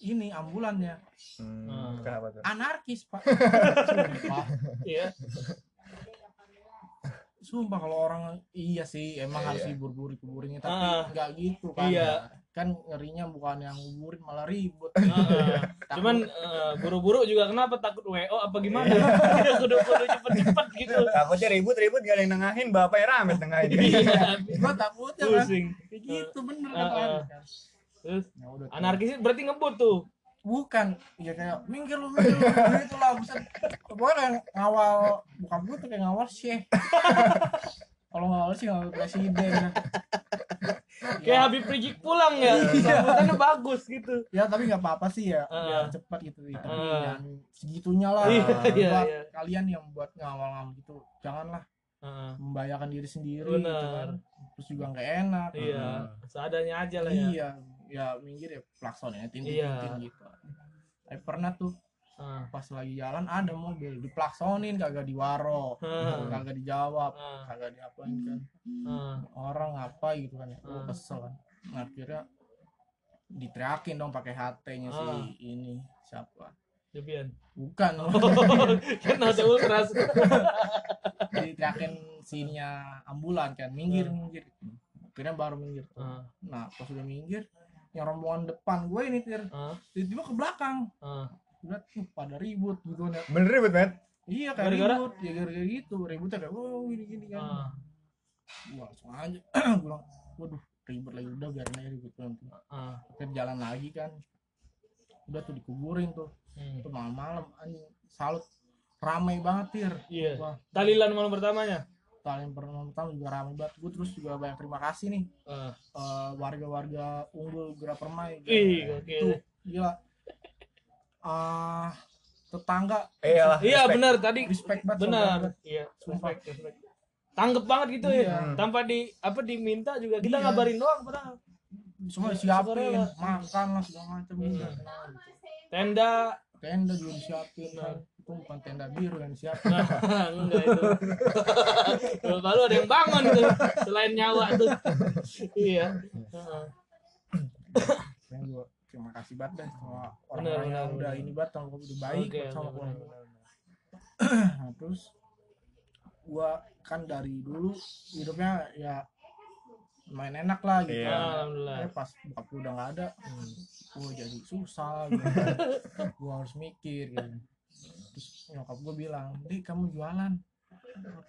Speaker 3: ini ambulannya
Speaker 2: Hmm,
Speaker 1: Ah.
Speaker 2: kenapa tuh?
Speaker 3: anarkis pak (laughs) sumpah
Speaker 1: Iya.
Speaker 3: sumpah kalau orang iya sih emang harus
Speaker 2: Iya.
Speaker 3: diburu-buru kuburinnya tapi
Speaker 1: Ah.
Speaker 3: nggak gitu kan
Speaker 1: Iya.
Speaker 3: Kan ngerinya bukan yang nguburin malah ribut
Speaker 1: Ah, (laughs)
Speaker 3: Takut-
Speaker 1: Cuman eh, buru-buru juga kenapa takut WO apa gimana? Iya, (laughs) kudu kudu cepet-cepet gitu.
Speaker 2: Takutnya ribut-ribut gak ada yang nengahin, bapaknya rame tengahin.
Speaker 1: Iya.
Speaker 3: gua takutnya kan
Speaker 1: Pusing.
Speaker 3: kayak gitu bener
Speaker 1: Ah,
Speaker 3: kan
Speaker 1: ah.
Speaker 3: kan
Speaker 1: Terus
Speaker 3: Ya udah tuh.
Speaker 1: anarkis berarti ngebut tuh.
Speaker 3: bukan ya kayak minggir lu minggir lu gitu lah buset pokoknya kayak ngawal bukan gue tuh kayak ngawal syekh (laughs) kalau ngawal sih ngawal presiden
Speaker 1: Kayak
Speaker 3: ya,
Speaker 1: Habib Rizik pulang ya. Sambutannya bagus gitu.
Speaker 3: ya tapi nggak apa-apa sih ya
Speaker 1: Ah.
Speaker 3: biar cepat gitu tapi
Speaker 1: Ah.
Speaker 3: jangan segitunya lah
Speaker 1: Iya, iya,
Speaker 3: buat
Speaker 1: iya.
Speaker 3: kalian yang buat ngawal-ngawal gitu janganlah
Speaker 1: Ah,
Speaker 3: membahayakan diri sendiri
Speaker 1: Benar.
Speaker 3: gitu kan. terus juga nggak enak
Speaker 1: iya, seadanya aja lah ya.
Speaker 3: iya ya minggir ya klakson ya tintin
Speaker 1: Iya.
Speaker 3: gitu tapi pernah tuh
Speaker 1: Ah,
Speaker 3: pas lagi jalan ada mobil diplaksonin kagak diwaro
Speaker 1: Ah.
Speaker 3: kagak dijawab
Speaker 1: ah,
Speaker 3: kagak diapain kan
Speaker 1: ah.
Speaker 3: orang apa gitu kan ya
Speaker 1: Hmm.
Speaker 3: kesel kan nah, akhirnya diteriakin dong pakai HT-nya si
Speaker 1: Ah.
Speaker 3: ini siapa
Speaker 1: Jepian.
Speaker 3: bukan
Speaker 1: kan (laughs) ada ultras. (laughs)
Speaker 3: diteriakin sininya ambulan kan minggir
Speaker 1: Hmm.
Speaker 3: minggir akhirnya baru minggir
Speaker 1: Ah,
Speaker 3: nah pas udah minggir yang rombongan depan gue ini tir
Speaker 1: ah,
Speaker 3: tiba-tiba ke belakang
Speaker 1: ah.
Speaker 3: Udah tuh pada ribut gitu kan ya
Speaker 2: Bener ribut, Met.
Speaker 3: iya kayak
Speaker 1: Gara-gara?
Speaker 3: ribut ya gara-gara gitu ributnya kayak oh gini gini kan
Speaker 1: ah.
Speaker 3: gua langsung aja (clears throat) gua bilang waduh ribet lagi udah biarin aja ribut nanti
Speaker 1: ah.
Speaker 3: akhirnya jalan lagi kan udah tuh dikuburin tuh
Speaker 1: Hmm.
Speaker 3: tuh malam-malam anjing salut ramai banget tir
Speaker 1: Iya.
Speaker 3: wah
Speaker 1: Talilan malam pertamanya.
Speaker 3: kalian pertama juga ramai banget gue terus juga banyak terima kasih nih
Speaker 1: Ah.
Speaker 3: eh, warga-warga unggul Gera Permai
Speaker 1: Ih,
Speaker 3: tuh
Speaker 1: gokil.
Speaker 3: gila ah tetangga
Speaker 2: Iyalah.
Speaker 1: Iya
Speaker 2: respect.
Speaker 1: benar tadi.
Speaker 3: Respect banget,
Speaker 1: Benar. Iya.
Speaker 3: Sumpah.
Speaker 1: Respect, respect. Tanggep banget gitu ya.
Speaker 3: Iya.
Speaker 1: Tanpa di apa diminta juga kita
Speaker 3: Iya.
Speaker 1: ngabarin doang padahal.
Speaker 3: semua
Speaker 1: Suka
Speaker 3: disiapin
Speaker 1: rela.
Speaker 3: makan lah segala macam
Speaker 1: Hmm.
Speaker 3: tenang gitu.
Speaker 1: Tenda
Speaker 3: tenda juga disiapin
Speaker 1: Nah.
Speaker 3: kan itu bukan tenda biru yang disiapin
Speaker 1: enggak itu. Lalu ada yang bangun tuh selain nyawa tuh. iya.
Speaker 3: Terima kasih banget deh sama
Speaker 1: Benar,
Speaker 3: orang-orang yang
Speaker 1: benar,
Speaker 3: udah
Speaker 1: benar.
Speaker 3: ini banget sama udah baik
Speaker 1: Oke,
Speaker 3: sama
Speaker 1: benar, benar, benar. (clears throat)
Speaker 3: nah, terus gua kan dari dulu hidupnya ya main enak lah gitu
Speaker 2: Iya.
Speaker 1: Alhamdulillah.
Speaker 3: eh pas bokap gua udah nggak ada
Speaker 1: Hmm.
Speaker 3: gua jadi susah gitu. (laughs) gua harus mikir gitu terus nyokap gua bilang di kamu jualan Aduh,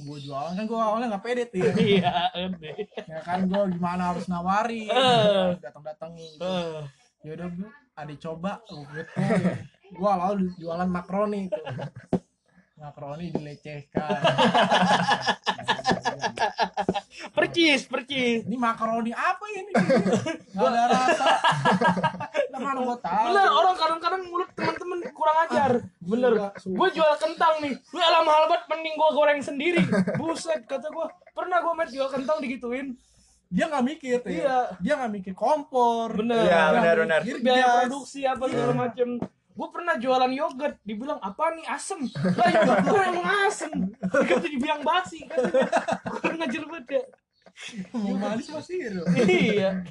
Speaker 3: gua jualan kan gua awalnya nggak pede tuh ya. (laughs)
Speaker 1: Iya,
Speaker 3: ya kan gua gimana harus nawari
Speaker 1: Eh.
Speaker 3: datang datangin gitu.
Speaker 1: Eh,
Speaker 3: ya udah bu adik coba ya. gua lalu jualan makroni itu makroni dilecehkan
Speaker 1: Percis, percis.
Speaker 3: ini makaroni apa ini nggak ada rasa Lah mana gua tahu
Speaker 1: Bener, orang kadang-kadang mulut teman-teman kurang ajar. Bener.
Speaker 3: Sumpah, sumpah.
Speaker 1: Gue jual kentang nih. Lu alam mahal banget mending gue goreng sendiri. Buset kata gue. Pernah gue met jual kentang digituin.
Speaker 3: dia nggak mikir
Speaker 1: Iya.
Speaker 3: ya. dia nggak mikir kompor
Speaker 1: Bener.
Speaker 2: Iya, benar, benar.
Speaker 3: mikir
Speaker 1: biaya produksi apa segala macem gue pernah jualan yogurt dibilang apa nih asem? Lah yogurt gue emang asem. Kata dibilang basi kata gue ngajar banget ya.
Speaker 3: Mau manis masih gitu
Speaker 1: iya.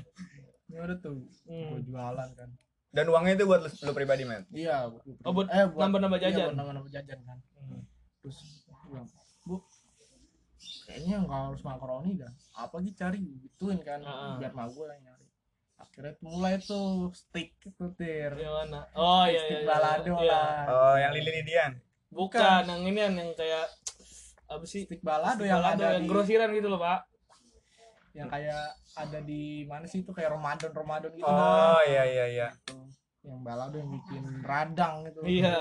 Speaker 3: Ya udah tuh
Speaker 1: Hmm.
Speaker 3: gua jualan kan.
Speaker 2: Dan uangnya itu buat lu, lu pribadi, men.
Speaker 3: iya
Speaker 1: Oh, buat
Speaker 3: eh,
Speaker 1: nambah-nambah
Speaker 3: iya,
Speaker 1: jajan?
Speaker 3: buat nambah-nambah jajan kan. Terus gua bilang bu kayaknya nggak harus makaroni dah. Apa gitu cari? Gituin kan
Speaker 1: Heeh.
Speaker 3: biar mah gue yang akhirnya mulai tuh stick itu tir.
Speaker 1: Yang mana? Oh iya iya,
Speaker 3: stick
Speaker 1: iya.
Speaker 3: balado
Speaker 1: Iya.
Speaker 3: lah.
Speaker 2: Oh, yang lilin-lilian.
Speaker 1: bukan yang ini yang kayak apa sih?
Speaker 3: Stick balado
Speaker 1: Stick
Speaker 3: yang
Speaker 1: balado
Speaker 3: ada
Speaker 1: yang
Speaker 3: di
Speaker 1: grosiran gitu loh pak.
Speaker 3: Yang kayak ada di mana sih itu? Kayak Ramadan Ramadan gitu
Speaker 2: Oh, iya iya iya.
Speaker 3: Tuh, yang balado yang bikin radang gitu.
Speaker 1: Iya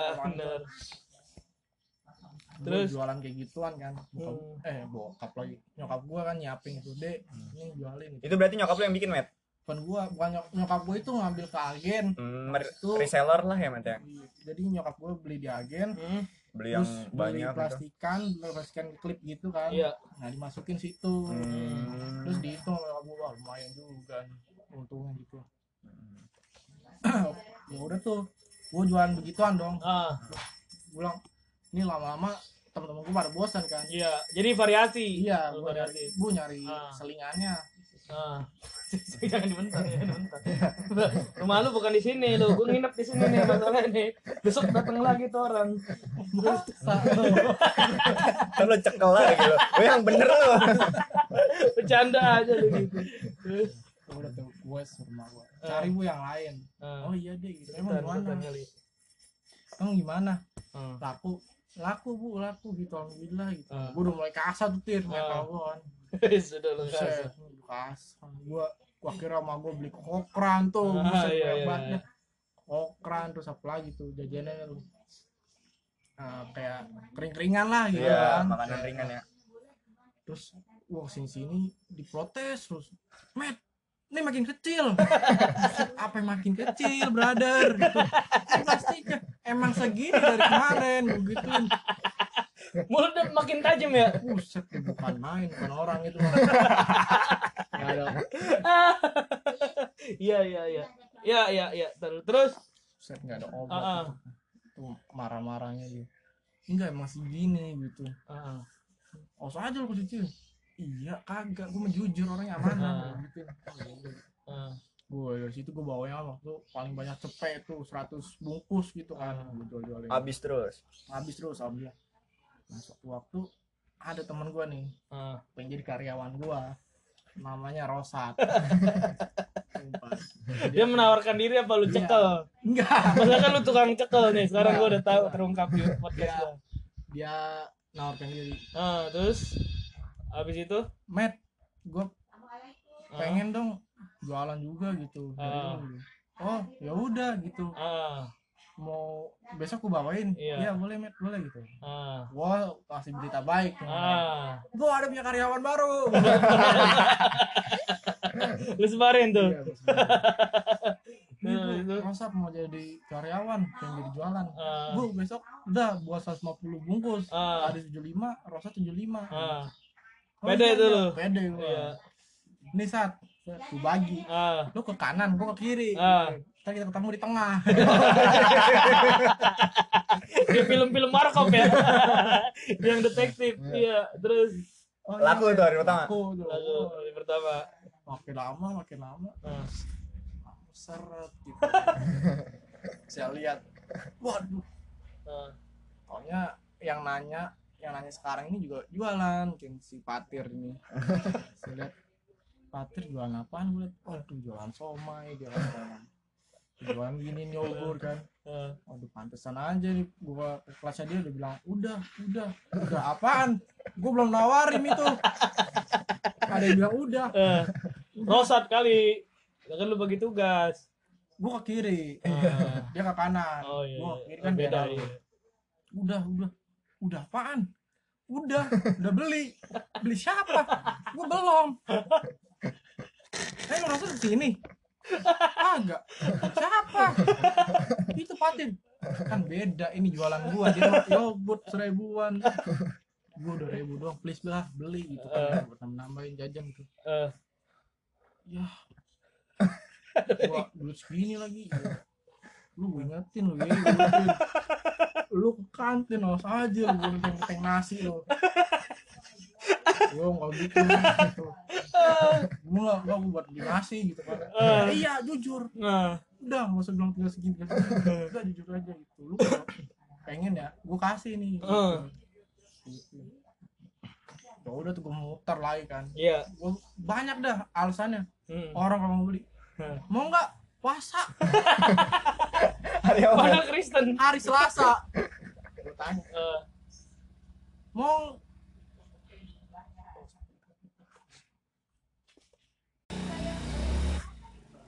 Speaker 3: Gua
Speaker 1: Terus?
Speaker 3: jualan kayak gituan kan. Bokap,
Speaker 1: Hmm.
Speaker 3: eh bokap lagi. Nyokap gua kan nyiapin itu deh ini jualin gitu.
Speaker 2: Itu berarti nyokap lu yang bikin, Met.
Speaker 3: Bukan gua bukan nyok- nyokap gua itu ngambil ke agen.
Speaker 2: Hmm,
Speaker 3: Itu-
Speaker 2: reseller lah ya, Met ya.
Speaker 3: jadi nyokap gua beli di agen
Speaker 1: Hmm,
Speaker 2: Beli yang
Speaker 3: terus beli
Speaker 2: banyak gitu.
Speaker 3: plastikan beli plastikan klip gitu kan.
Speaker 1: Iya.
Speaker 3: Nah dimasukin situ.
Speaker 2: Hmm.
Speaker 3: terus dihitung nyokap gua wah lumayan juga untungnya gitu. Ya udah tuh gua jualan begituan dong.
Speaker 1: Ah.
Speaker 3: Gua bilang ini lama-lama teman-teman gua pada bosan kan.
Speaker 1: Iya jadi variasi.
Speaker 3: Iya gua nyari
Speaker 1: variasi
Speaker 3: gua nyari
Speaker 1: Ah.
Speaker 3: selingannya
Speaker 1: ah. (laughs) Jangan dibentar jangan dibentar (laughs) rumah lu bukan di sini lu. Gue nginep di sini nih masalahnya nih. Besok datang lagi tuh orang. (laughs)
Speaker 2: Kan lu cekel lagi lu. Lu yang bener lu.
Speaker 1: bercanda aja lu gitu.
Speaker 3: Ya udah tuh gue suruh rumah gua. Cari bu yang lain.
Speaker 1: Ah.
Speaker 3: oh iya deh gitu. Emang gimana?
Speaker 1: kali.
Speaker 3: emang gimana?
Speaker 1: Ah.
Speaker 3: laku laku bu laku gitu alhamdulillah gitu
Speaker 1: Ah.
Speaker 3: gua udah mulai kasar tuh tir
Speaker 1: Ah.
Speaker 3: metal gua kan
Speaker 1: sudah lu kasih
Speaker 3: kasar gua gua kira sama gua beli kokran tuh
Speaker 1: Ah,
Speaker 3: buset
Speaker 1: iya,
Speaker 3: banyak
Speaker 1: iya, iya.
Speaker 3: dah. kokran terus apa lagi tuh jajanannya lu Nah, kayak kering-keringan lah gitu
Speaker 2: Iya,
Speaker 3: kan
Speaker 2: makanan ringan ya.
Speaker 3: terus wah sini sini diprotes terus met ini makin kecil. Apa yang makin kecil brother? Gitu. Plastiknya emang segini dari kemarin gituin
Speaker 1: mulutnya makin tajam ya?
Speaker 3: Buset bukan main bukan orang itu.
Speaker 1: Iya iya iya. Iya iya iya. Terus terus?
Speaker 3: Buset nggak ada obat
Speaker 1: Ah, ah.
Speaker 3: tuh marah-marahnya gitu enggak emang segini gitu.
Speaker 1: Ah,
Speaker 3: oh aja lu kecil iya kagak. Gue mau jujur orangnya amanah. (laughs)
Speaker 1: Ah.
Speaker 3: gitu gue dari situ gue bawanya waktu paling banyak cepet tuh 100 bungkus gitu kan
Speaker 1: Ah.
Speaker 3: gue jual jualin
Speaker 2: Habis terus.
Speaker 3: habis terus alhamdulillah. Nah suatu waktu ada teman gue nih
Speaker 1: ah.
Speaker 3: pengen jadi karyawan gue namanya Rosat. (laughs)
Speaker 1: Dia menawarkan diri apa lu
Speaker 3: Iya.
Speaker 1: cekel?
Speaker 3: Enggak.
Speaker 1: Maksudnya kan lu tukang cekel nih sekarang gua udah tahu terungkap di podcast
Speaker 3: Iya.
Speaker 1: gua.
Speaker 3: Dia nawarkan diri.
Speaker 1: Ah terus habis itu?
Speaker 3: Matt gue pengen dong jualan juga gitu.
Speaker 1: Ah.
Speaker 3: oh ya udah gitu.
Speaker 1: Ah.
Speaker 3: Mau besok gue bawain.
Speaker 1: Iya.
Speaker 3: iya boleh Matt boleh gitu.
Speaker 1: Ah.
Speaker 3: Gua kasih berita baik.
Speaker 1: Ah.
Speaker 3: Gue ada punya karyawan baru. (laughs)
Speaker 1: Lu sebarin tuh.
Speaker 3: Iya, (laughs)
Speaker 1: Nah,
Speaker 3: Bu,
Speaker 1: itu.
Speaker 3: Rosap mau jadi karyawan pengen jadi jualan?
Speaker 1: Ah.
Speaker 3: Bu besok udah buat 150 bungkus.
Speaker 1: Ah.
Speaker 3: ada 75 Rosa 75
Speaker 1: ah.
Speaker 3: Oh,
Speaker 1: Pede
Speaker 3: iya,
Speaker 1: itu
Speaker 3: iya.
Speaker 1: lu?
Speaker 3: pede gua
Speaker 1: iya.
Speaker 3: Ini saat gue bagi.
Speaker 1: Ah.
Speaker 3: Lu ke kanan gua ke kiri.
Speaker 1: Ah.
Speaker 3: Ntar kita ketemu di tengah. (laughs)
Speaker 1: Di film-film Markov ya. Yang detektif. Iya. Terus.
Speaker 3: Oh,
Speaker 2: Laku
Speaker 3: iya,
Speaker 2: tuh hari pertama.
Speaker 3: laku
Speaker 1: lalu hari pertama.
Speaker 3: Makin lama makin lama.
Speaker 1: Ah.
Speaker 3: Seret gitu. (laughs) Saya lihat. Waduh. Pokoknya yang nanya yang nanya sekarang ini juga jualan mungkin si Patir ini (laughs) saya lihat Patir jualan apaan gue liat waduh jualan somai jualan jualan (laughs) jualan gini yogurt kan. Waduh pantesan aja nih gua ke kelasnya dia udah bilang udah udah udah apaan gua belum nawarin itu ada yang bilang udah
Speaker 1: Eh, Rosat kali. Ya kan lu bagi tugas.
Speaker 3: gua ke kiri dia ke kanan
Speaker 1: Oh iya.
Speaker 3: gua
Speaker 1: iya.
Speaker 3: ke kiri kan
Speaker 1: beda.
Speaker 3: beda
Speaker 1: Iya.
Speaker 3: udah udah udah apaan? Udah udah beli. Beli siapa? Gua belum. Eh lu rasa di sini. Agak siapa? Itu patin kan beda ini jualan gua dia yogurt seribuan. Gua udah ribu doang. Please lah beli gitu kan. Buat nambahin jajan gitu
Speaker 1: Eh,
Speaker 3: ya. Gua duit segini lagi. ya. Lu gua ingetin lu ya lu ke kantin awas aja lu boleh teng nasi lu Yo nggak gitu, gitu. Nggak gua buat beli nasi gitu kan.
Speaker 1: Eh.
Speaker 3: iya jujur,
Speaker 1: nah,
Speaker 3: udah nggak usah bilang tinggal segini, udah jujur aja gitu. Lu pengen ya, gua kasih nih. Gitu.
Speaker 1: Eh.
Speaker 3: Gitu. Ya udah tuh gua muter lagi kan.
Speaker 1: iya.
Speaker 3: Gua banyak dah alasannya
Speaker 1: Hmm.
Speaker 3: orang kalau mau beli
Speaker 1: Hmm.
Speaker 3: mau nggak puasa.
Speaker 2: Hari apa?
Speaker 1: Padahal Kristen.
Speaker 3: hari Selasa. Gue tanya
Speaker 1: Eh,
Speaker 3: mau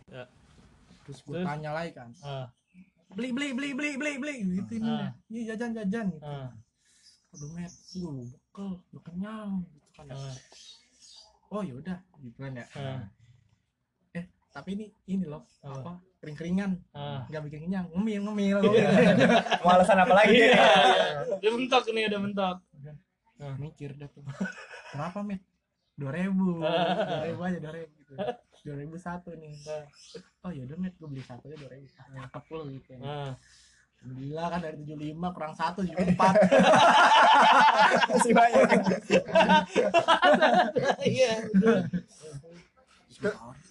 Speaker 1: Ya.
Speaker 3: terus gue
Speaker 1: Terus?
Speaker 3: tanya lagi kan.
Speaker 1: Ah,
Speaker 3: beli beli beli beli beli beli. Gitu ini
Speaker 1: Ah.
Speaker 3: iya jajan jajan gitu.
Speaker 1: Ah,
Speaker 3: aduh met. Gue lu bekel lu kenyang. Gitu kan.
Speaker 1: Ah,
Speaker 3: oh yaudah gitu kan ya. Eh tapi ini ini loh
Speaker 1: Apa?
Speaker 3: apa? kering keringan
Speaker 1: ah.
Speaker 3: nggak bikin kenyang ngemil ngemil. (laughs)
Speaker 2: Mau alasan apa lagi?
Speaker 1: Iya. Udah mentok nih, udah mentok.
Speaker 3: mikir dah tuh. Berapa met dua ribu. Dua ribu aja dua ribu gitu. Dua ribu satu nih. Oh ya udah met gue beli satu aja dua ribu. Cakep lo gitu
Speaker 1: Ah.
Speaker 3: Alhamdulillah kan dari 75 kurang 1 jadi 4
Speaker 2: Masih banyak.
Speaker 1: Iya.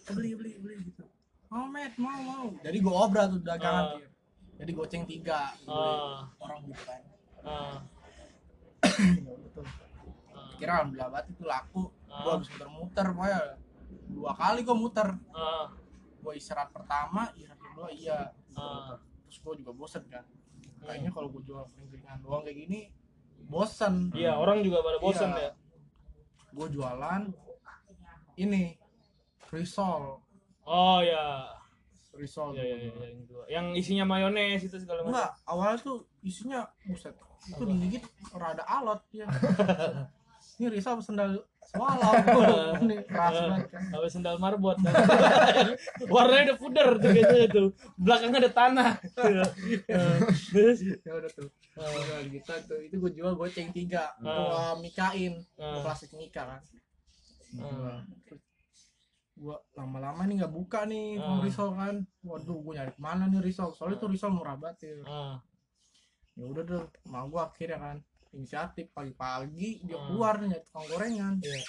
Speaker 3: Beli beli beli gitu mau met mau mau jadi gue obral tuh dagangan
Speaker 1: Ah.
Speaker 3: Tir. jadi goceng tiga
Speaker 1: Ah.
Speaker 3: orang gitu kan
Speaker 1: Ah. (clears throat)
Speaker 3: Ya udah tuh.
Speaker 1: Ah.
Speaker 3: kira alhamdulillah banget itu laku
Speaker 1: Ah.
Speaker 3: gue habis muter-muter pokoknya dua kali gue muter
Speaker 1: Ah.
Speaker 3: gue istirahat pertama istirahat kedua iya
Speaker 1: Ah.
Speaker 3: terus gue juga bosen kan kayaknya kalau gue jual kering-keringan doang kayak gini bosen
Speaker 1: Iya, orang juga pada bosan
Speaker 3: Iya.
Speaker 1: ya.
Speaker 3: gue jualan ini risol.
Speaker 1: Oh ya.
Speaker 3: risol.
Speaker 1: Iya, iya, iya, yang dua. Yang isinya mayones itu segala macam.
Speaker 3: enggak awalnya tuh isinya buset itu digigit rada alot ya (laughs) ini risol sendal semalam (laughs) ini keras banget kan.
Speaker 1: sendal marbot. (laughs) Warnanya udah pudar tuh biasanya tuh. Belakangnya ada tanah. Terus?
Speaker 3: Ya udah tuh. Udah gitu tuh. Itu gue jual goceng tiga. Gue mikain. Plastik mika kan. Gua lama-lama nih nggak buka nih
Speaker 1: Ah.
Speaker 3: risol kan waduh gue nyari ke mana nih risol soalnya tuh risol murah banget ya
Speaker 1: Ah.
Speaker 3: ya udah tuh mau gua akhirnya kan inisiatif pagi-pagi dia
Speaker 1: Hmm.
Speaker 3: keluar nih nyari tukang gorengan
Speaker 1: Iya.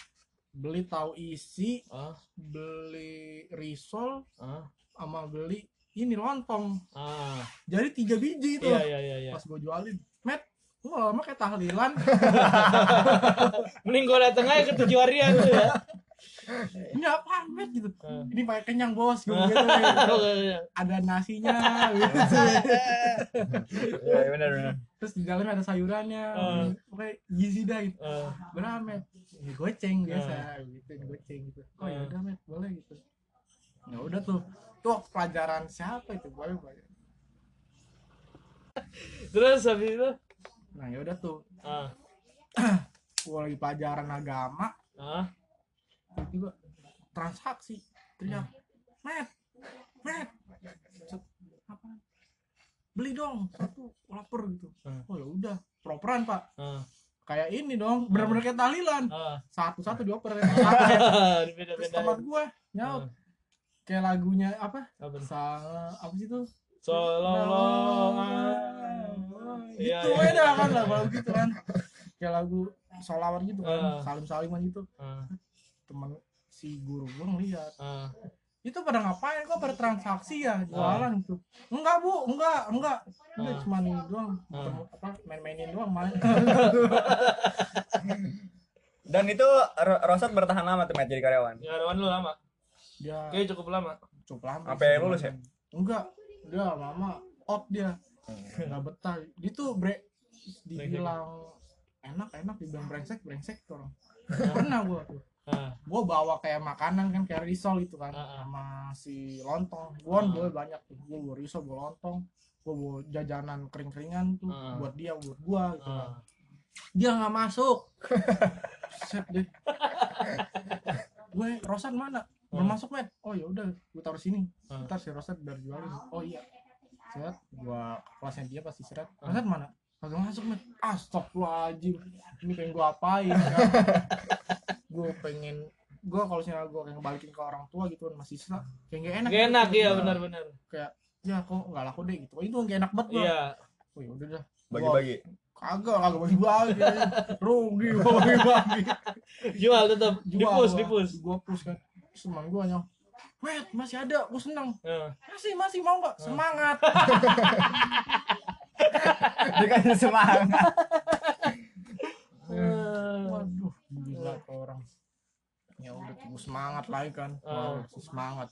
Speaker 3: beli tahu isi
Speaker 1: Ah.
Speaker 3: beli risol
Speaker 1: Ah.
Speaker 3: sama beli ini lontong
Speaker 1: Ah.
Speaker 3: jadi tiga biji itu
Speaker 1: Iya, iya, iya, iya.
Speaker 3: pas gue jualin met lu lama kayak tahlilan (laughs)
Speaker 1: Mending gua dateng aja ke tujuh harian tuh ya.
Speaker 3: ini apa met gitu
Speaker 1: Ah.
Speaker 3: ini pakai kenyang bos gue (laughs) gitu
Speaker 1: Oh, iya, iya.
Speaker 3: ada nasinya gitu (laughs)
Speaker 2: Iya, benar benar.
Speaker 3: terus di dalamnya ada sayurannya
Speaker 1: Ah.
Speaker 3: pokoknya gizi dah gitu
Speaker 1: Ah.
Speaker 3: berapa met ini goceng biasa gitu ini goceng gitu oh ya
Speaker 1: Ah.
Speaker 3: udah met boleh gitu ya udah tuh tuh pelajaran siapa itu boleh boleh
Speaker 1: Terus habis itu
Speaker 3: nah ya udah tuh. (clears throat) Gua lagi pelajaran agama.
Speaker 1: Ah.
Speaker 3: tiba-tiba transaksi teriak met met Set, apa? Beli dong satu lapar gitu.
Speaker 1: Hmm.
Speaker 3: oh ya udah properan pak.
Speaker 1: Ah.
Speaker 3: kayak ini dong bener-bener kayak tahlilan
Speaker 1: Ah.
Speaker 3: satu-satu dioper. (laughs) Terus teman gue nyaut.
Speaker 1: Ah.
Speaker 3: kayak lagunya apa?
Speaker 1: Apa?
Speaker 3: sa apa sih itu?
Speaker 1: Sololong.
Speaker 3: Gitu ya dah kan lah lagu gitu kan kayak lagu solawat gitu kan
Speaker 1: Ah.
Speaker 3: salim saliman gitu
Speaker 1: Ah.
Speaker 3: temen si guru gue ngeliat
Speaker 1: Ah.
Speaker 3: itu pada ngapain kok pada transaksi ya jualan tuh enggak bu enggak enggak udah
Speaker 1: Ah.
Speaker 3: cuma ini doang. Ketemu- apa main-mainin doang main (laughs)
Speaker 2: Dan itu Ro- Rosat bertahan lama tuh Matt jadi karyawan.
Speaker 1: Karyawan lu lama.
Speaker 3: dia
Speaker 1: Kayak cukup lama.
Speaker 3: cukup lama
Speaker 2: Sampai
Speaker 3: sih.
Speaker 2: lulus ya?
Speaker 3: enggak dia lama out dia nggak betah. Dia tuh bre. Dibilang enak enak dibilang brengsek brengsek tuh orang. Pernah gua tuh.
Speaker 1: Ah,
Speaker 3: gua bawa kayak makanan kan kayak risol gitu kan
Speaker 1: Ah, ah.
Speaker 3: sama si lontong. Gua kan bawa banyak tuh. Gua bawa risol bawa lontong. Gua bawa jajanan kering keringan tuh buat dia buat gua gitu kan. Dia nggak masuk. Set deh. Gue Rosan mana? Belum
Speaker 1: Hmm.
Speaker 3: masuk men. Oh ya udah gue taruh sini. Ntar si Rosan biar jualin. Oh iya set gua ke kelasnya dia pasti seret
Speaker 1: Hmm.
Speaker 3: Rosan mana kagak masuk men astagfirullahaladzim ini pengen gua apain (laughs) kan gue pengen gue kalau misalnya gue kayak ngebalikin ke orang tua gitu kan masih sisa kayak gak enak
Speaker 1: Gak
Speaker 3: gitu.
Speaker 1: enak ya
Speaker 3: Nah,
Speaker 1: benar-benar.
Speaker 3: kayak ya kok nggak laku deh gitu itu gak enak banget gua
Speaker 1: Iya.
Speaker 3: oh ya udah dah
Speaker 2: Bagi-bagi.
Speaker 3: kagak kagak bagi bagi rugi gua bagi bagi (laughs)
Speaker 1: Jual tetap.
Speaker 3: jual
Speaker 1: Dipus,
Speaker 3: gua.
Speaker 1: dipus.
Speaker 3: gua push kan teman gua nyong Wait, masih ada, gua seneng
Speaker 1: Ah.
Speaker 3: Masih, masih mau nggak? Semangat (laughs)
Speaker 2: Dikasih semangat.
Speaker 3: Waduh, gila orang Ya udah, gua semangat lagi kan. Wah, masih semangat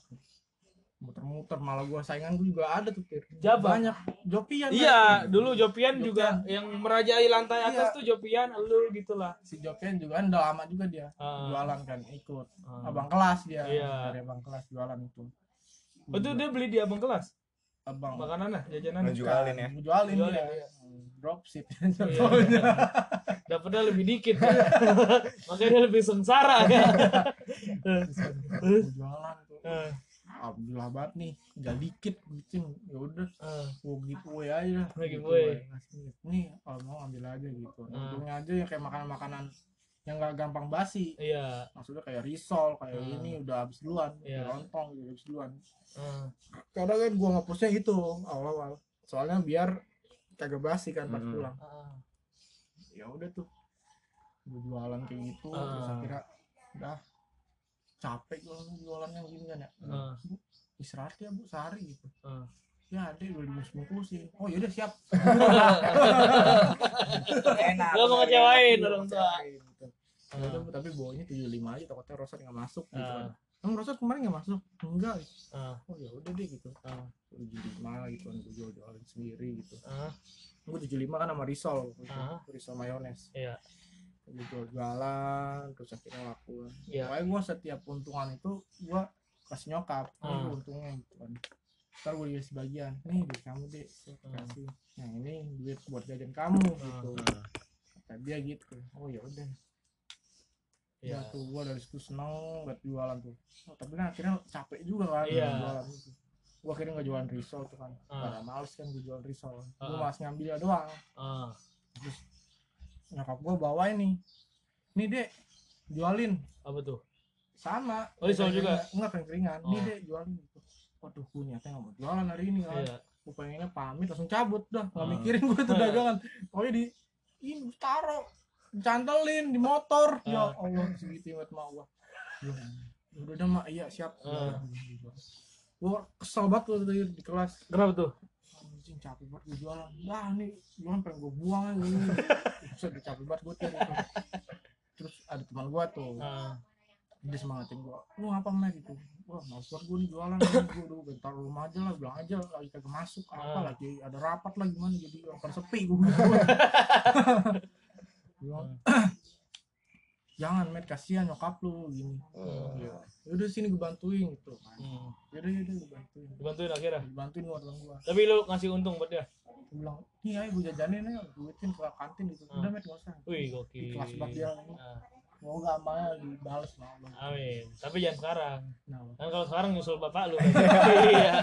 Speaker 3: Muter-muter, malah gua saingan gua juga ada tuh Tir.
Speaker 1: Jabar.
Speaker 3: Banyak, Jopian
Speaker 1: Iya,
Speaker 3: kan?
Speaker 1: dulu Jopian
Speaker 3: Jopian.
Speaker 1: juga yang merajai lantai atas
Speaker 3: Iya.
Speaker 1: tuh Jopian, lu gitulah.
Speaker 3: Si Jopian juga kan udah lama juga dia
Speaker 1: Ah.
Speaker 3: Jualan kan, ikut
Speaker 1: Ah.
Speaker 3: Abang kelas dia
Speaker 1: Iya.
Speaker 3: Dari abang kelas jualan itu
Speaker 1: Oh, itu dia beli di abang kelas
Speaker 3: Abang
Speaker 1: makanannya, jajanan.
Speaker 2: Ngejualin ya.
Speaker 3: Jualin,
Speaker 1: Jualin,
Speaker 3: dia
Speaker 1: iya.
Speaker 3: Dropship
Speaker 1: Iya. (laughs) Dapatnya lebih dikit. (laughs) Makanya dia lebih sengsara kan.
Speaker 3: Jualan tuh (laughs)
Speaker 1: Ah,
Speaker 3: alhamdulillah banget nih tinggal dikit gitu ya udah
Speaker 1: ah.
Speaker 3: gua giveaway aja
Speaker 1: Oh,
Speaker 3: Gitu,
Speaker 1: giveaway.
Speaker 3: nih kalau mau ambil aja gitu
Speaker 1: Ah.
Speaker 3: untungnya aja ya kayak makanan makanan yang gak gampang basi
Speaker 1: Iya.
Speaker 3: maksudnya kayak risol kayak
Speaker 1: Ah.
Speaker 3: ini udah habis duluan
Speaker 1: Iya.
Speaker 3: lontong gitu habis duluan
Speaker 1: Ah,
Speaker 3: kadang kan gua ngapusnya itu awal-awal soalnya biar kagak basi kan pas
Speaker 2: Hmm.
Speaker 3: pulang
Speaker 1: ah.
Speaker 3: ya udah tuh gua jualan kayak gitu
Speaker 1: Ah.
Speaker 3: terus akhirnya udah capek gua jualan yang gini kan ya
Speaker 1: Ah.
Speaker 3: Bu, istirahat ya bu sehari gitu
Speaker 1: Ah.
Speaker 3: ya adek udah dibungkus-bungkusin oh yaudah siap (laughs)
Speaker 2: Enak.
Speaker 1: Lo mau ngecewain orang tua.
Speaker 3: Bu, tapi bawanya 75 aja takutnya Rosat nggak masuk gitu
Speaker 1: Ah.
Speaker 3: kan Emang Rosat kemarin nggak masuk? Enggak.
Speaker 1: Ah.
Speaker 3: Oh ya udah deh gitu.
Speaker 1: Ah.
Speaker 3: 75 gitu kan gue jual jualin sendiri gitu.
Speaker 1: Ah.
Speaker 3: Gue 75 kan sama risol, gitu.
Speaker 1: Ah.
Speaker 3: risol mayones.
Speaker 1: Iya.
Speaker 3: Gue jual jualan terus akhirnya laku.
Speaker 1: Iya.
Speaker 3: Pokoknya gue setiap untungan itu gue kasih nyokap.
Speaker 1: Ah.
Speaker 3: Ini untungnya gitu kan. Ntar gue kasih sebagian. Nih duit kamu deh.
Speaker 1: Ah.
Speaker 3: kasih. Nah ini duit buat jajan kamu gitu.
Speaker 1: Ah.
Speaker 3: Kata dia gitu. Oh ya udah.
Speaker 1: Iya.
Speaker 3: Ya tuh gua dari situ seneng buat jualan tuh. Oh, tapi kan akhirnya capek juga kan
Speaker 1: Iya.
Speaker 3: jualan itu. Gua akhirnya nggak jualan risol tuh kan.
Speaker 1: Ah.
Speaker 3: Pada males kan gua jualan risol. Gua
Speaker 1: Ah.
Speaker 3: malas ngambilnya doang.
Speaker 1: Ah.
Speaker 3: Terus nyokap gua bawain nih. Nih dek, jualin
Speaker 1: Apa tuh?
Speaker 3: sama.
Speaker 1: Oh, risol juga?
Speaker 3: Enggak kering-keringan. Nih
Speaker 1: Oh.
Speaker 3: dek, jualin gitu. Waduh, niatnya nggak mau jualan hari ini kan.
Speaker 1: Iya.
Speaker 3: Gua pengennya pamit langsung cabut dah. Nggak
Speaker 1: Ah.
Speaker 3: mikirin gua tuh (laughs) dagangan. Pokoknya di ini taruh cantelin di motor ya
Speaker 1: Ah.
Speaker 3: Allah segitu banget mau gua Ya, udah dah mak iya siap
Speaker 1: Ah.
Speaker 3: gua kesel banget tuh di kelas
Speaker 1: Kenapa tuh?
Speaker 3: Capek banget gua jualan. Dah nih jualan pengen gua buang aja ini. Udah capek banget gua tuh terus ada teman gua tuh
Speaker 1: Ah.
Speaker 3: dia semangatin gua. Lu apa mek gitu. Wah males banget gua nih jualan gua udah bentar rumah aja lah bilang aja lagi kagak masuk apa
Speaker 1: Ah.
Speaker 3: lagi ada rapat lah gimana jadi orang sepi gua (laughs) bilang. Jangan met kasihan nyokap lu gini ya udah sini gue bantuin gitu kan
Speaker 1: Hmm.
Speaker 3: yaudah yaudah gue bantuin
Speaker 1: Dibantuin akhirnya.
Speaker 3: dibantuin buat orang gua
Speaker 1: Tapi lu ngasih untung buat dia.
Speaker 3: gue bilang nih ayo gue jajanin aja duitin ke kantin gitu udah
Speaker 1: Hmm.
Speaker 3: met gak usah
Speaker 1: Wih,
Speaker 3: di
Speaker 1: gokil.
Speaker 3: kelas banget dia
Speaker 1: Ah.
Speaker 3: mau gak amalnya dibales sama Allah
Speaker 1: Amin. Tapi jangan sekarang.
Speaker 3: nah
Speaker 1: Kan kalau sekarang nyusul bapak lu. (laughs) Iya.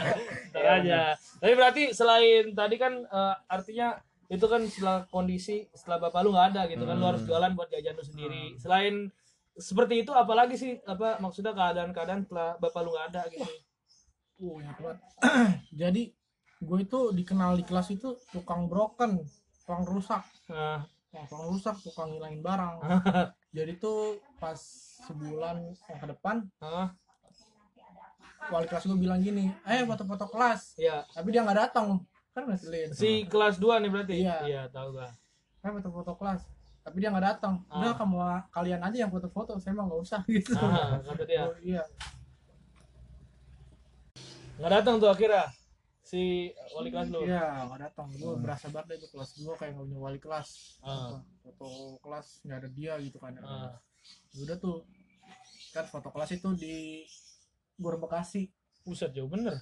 Speaker 1: Ntar aja. Tapi berarti selain tadi kan eh, artinya itu kan setelah kondisi setelah bapak lu nggak ada gitu kan lu
Speaker 2: Hmm.
Speaker 1: harus jualan buat jajan lu sendiri. Selain seperti itu apalagi sih apa maksudnya keadaan-keadaan setelah bapak lu nggak ada gitu.
Speaker 3: oh ingat (clears throat) banget jadi gue itu dikenal di kelas itu tukang broken tukang rusak
Speaker 1: Nah,
Speaker 3: tukang rusak tukang ngilangin barang (laughs) jadi tuh pas sebulan yang ke depan
Speaker 1: ah,
Speaker 3: wali kelas gue bilang gini eh foto-foto kelas
Speaker 1: Iya.
Speaker 3: tapi dia nggak datang kan ngeselin
Speaker 1: Si kelas 2 nih berarti?
Speaker 3: Iya.
Speaker 1: Iya, tahu gua.
Speaker 3: eh foto-foto kelas tapi dia nggak datang udah
Speaker 1: Ah.
Speaker 3: kamu kalian aja yang foto-foto saya mah nggak usah (laughs) gitu
Speaker 1: Ah, kata dia.
Speaker 3: Oh, iya
Speaker 1: Nggak datang tuh akhirnya si wali kelas lu.
Speaker 3: iya nggak datang gue berasa banget deh itu kelas gue kayak nggak punya wali kelas
Speaker 1: Ah.
Speaker 3: foto kelas nggak ada dia gitu kan
Speaker 1: Ah.
Speaker 3: udah tuh kan foto kelas itu di Gor Bekasi
Speaker 1: Buset jauh bener.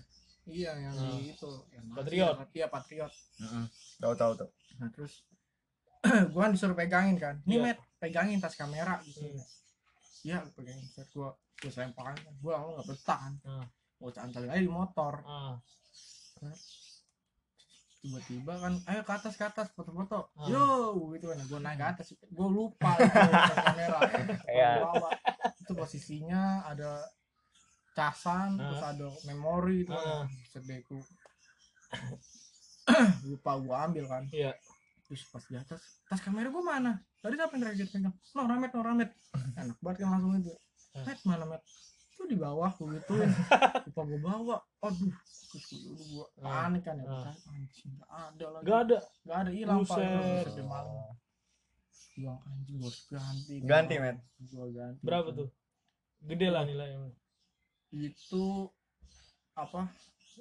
Speaker 3: Iya yang di itu yang
Speaker 1: Patriot.
Speaker 3: iya patriot
Speaker 2: Heeh. Tahu tahu tuh.
Speaker 3: nah terus (clears throat) gue kan disuruh pegangin kan nih
Speaker 1: Iya.
Speaker 3: met pegangin tas kamera gitu
Speaker 1: Hmm.
Speaker 3: iya pegangin set gue gue lemparin kan gue awal nggak betah kan
Speaker 1: Ah.
Speaker 3: gue cantalin aja di motor
Speaker 1: Ah.
Speaker 3: tiba-tiba kan ayo ke atas ke atas foto-foto
Speaker 1: Ah.
Speaker 3: yo gitu kan gue naik ke atas gue lupa tas kamera (laughs)
Speaker 2: Iya.
Speaker 3: Gua bawa. itu posisinya ada casan terus ada memori itu
Speaker 1: Ah.
Speaker 3: sedeku (coughs) lupa gue ambil kan.
Speaker 1: Iya.
Speaker 3: terus pas di atas tas kamera gue mana? Tadi siapa yang terakhir pegang? No ramet no ramet. Enak banget kan langsung itu. Met mana met itu di bawah gue gituin. (laughs) Lupa gue bawa. Aduh terus gue
Speaker 1: Ah.
Speaker 3: panik kan ya. Anjing gak ada lagi.
Speaker 1: Gak ada.
Speaker 3: gak ada hilang pak. Deh, malam. Gua anjing harus ganti.
Speaker 2: Ganti, Met.
Speaker 3: gue ganti
Speaker 1: Berapa tuh? Gede lah nilainya.
Speaker 3: Itu apa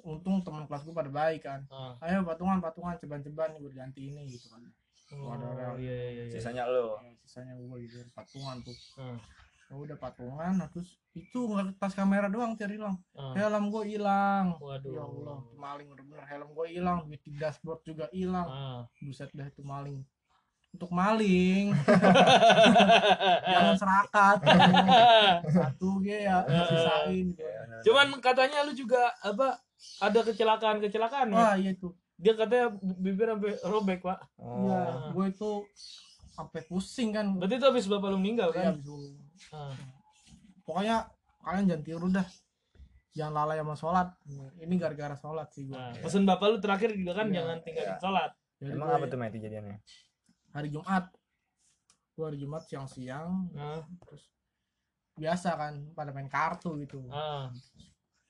Speaker 3: untung teman kelas gue pada baik kan
Speaker 1: Ah.
Speaker 3: ayo patungan patungan ceban-ceban buat ganti ini gitu kan
Speaker 1: Oh,
Speaker 3: Ada orang.
Speaker 1: iya iya iya.
Speaker 2: Sisanya lu.
Speaker 3: Ya, sisanya gue gitu patungan tuh
Speaker 1: Ah.
Speaker 3: ya udah patungan nah, terus itu nggak tas kamera doang tiar hilang
Speaker 1: Ah.
Speaker 3: helm gue hilang
Speaker 1: Waduh.
Speaker 3: ya Allah maling bener-bener helm gue hilang duit di dashboard juga hilang
Speaker 1: Ah.
Speaker 3: buset dah itu maling untuk maling (laughs) jangan serakat satu ge ya sisain gitu.
Speaker 1: Cuman katanya lu juga apa ada kecelakaan kecelakaan ya?
Speaker 3: wah iya tuh
Speaker 1: Dia katanya bibir sampai robek pak.
Speaker 3: Iya,
Speaker 2: Oh.
Speaker 3: gue itu sampai pusing kan.
Speaker 1: Berarti itu habis bapak lu meninggal
Speaker 3: Iya,
Speaker 1: kan?
Speaker 3: abis itu.
Speaker 1: Ah.
Speaker 3: Pokoknya kalian jangan tiru dah. Jangan lalai sama sholat. Ini gara-gara sholat sih gue.
Speaker 1: Nah, pesan bapak lu terakhir juga kan
Speaker 3: Iya,
Speaker 1: jangan tinggalin
Speaker 2: iya.
Speaker 1: sholat.
Speaker 3: Jadi
Speaker 2: Emang
Speaker 3: gue
Speaker 2: apa tuh Met kejadiannya?
Speaker 3: Hari Jumat. Gue hari Jumat siang-siang.
Speaker 1: Nah,
Speaker 3: Terus biasa kan pada main kartu gitu.
Speaker 1: ah,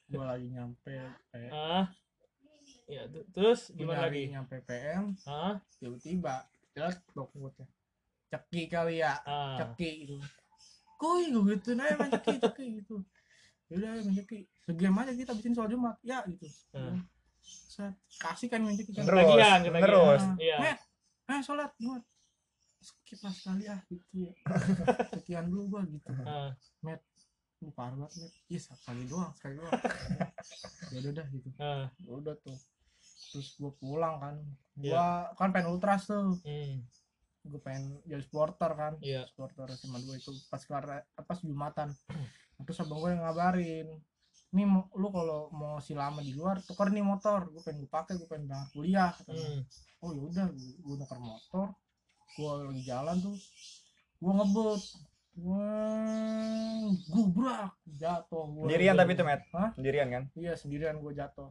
Speaker 3: Gue lagi nyampe eh,
Speaker 1: ah. Ya, terus gimana lagi?
Speaker 3: nyampe PM
Speaker 1: Ah,
Speaker 3: tiba-tiba jelas dokumennya ceki kali ya
Speaker 1: ah.
Speaker 3: ceki gitu koi gue gitu nah main ceki ceki gitu yaudah main ceki segame aja kita bikin soal jumat ya gitu
Speaker 1: Hmm.
Speaker 3: Set, kasih kan main ceki kan
Speaker 2: Terus, terus.
Speaker 3: Ah,
Speaker 1: Iya.
Speaker 3: Eh sholat jumat skip lah sekali ah gitu ya. (laughs) Sekian dulu gua gitu.
Speaker 1: Ah,
Speaker 3: lu parah banget met. Iya sekali doang sekali doang. (laughs) Ya udah dah gitu. Ya udah tuh. Terus gua pulang kan. Gua kan pengen ultras tuh.
Speaker 1: Hmm,
Speaker 3: gue pengen jadi supporter kan.
Speaker 1: Iya.
Speaker 3: supporter SMA gue itu. Pas kelar pas jumatan. (clears throat) Terus abang gue yang ngabarin nih lu kalau mau si lama di luar tukar nih motor. Gue pengen gue pakai gue pengen berangkat kuliah katanya.
Speaker 1: hmm.
Speaker 3: oh yaudah gue tukar motor gue lagi jalan tuh gue ngebut gue gubrak jatuh gue
Speaker 2: Sendirian tapi tuh Met.
Speaker 3: Hah?
Speaker 2: Sendirian kan?
Speaker 3: iya sendirian gue jatuh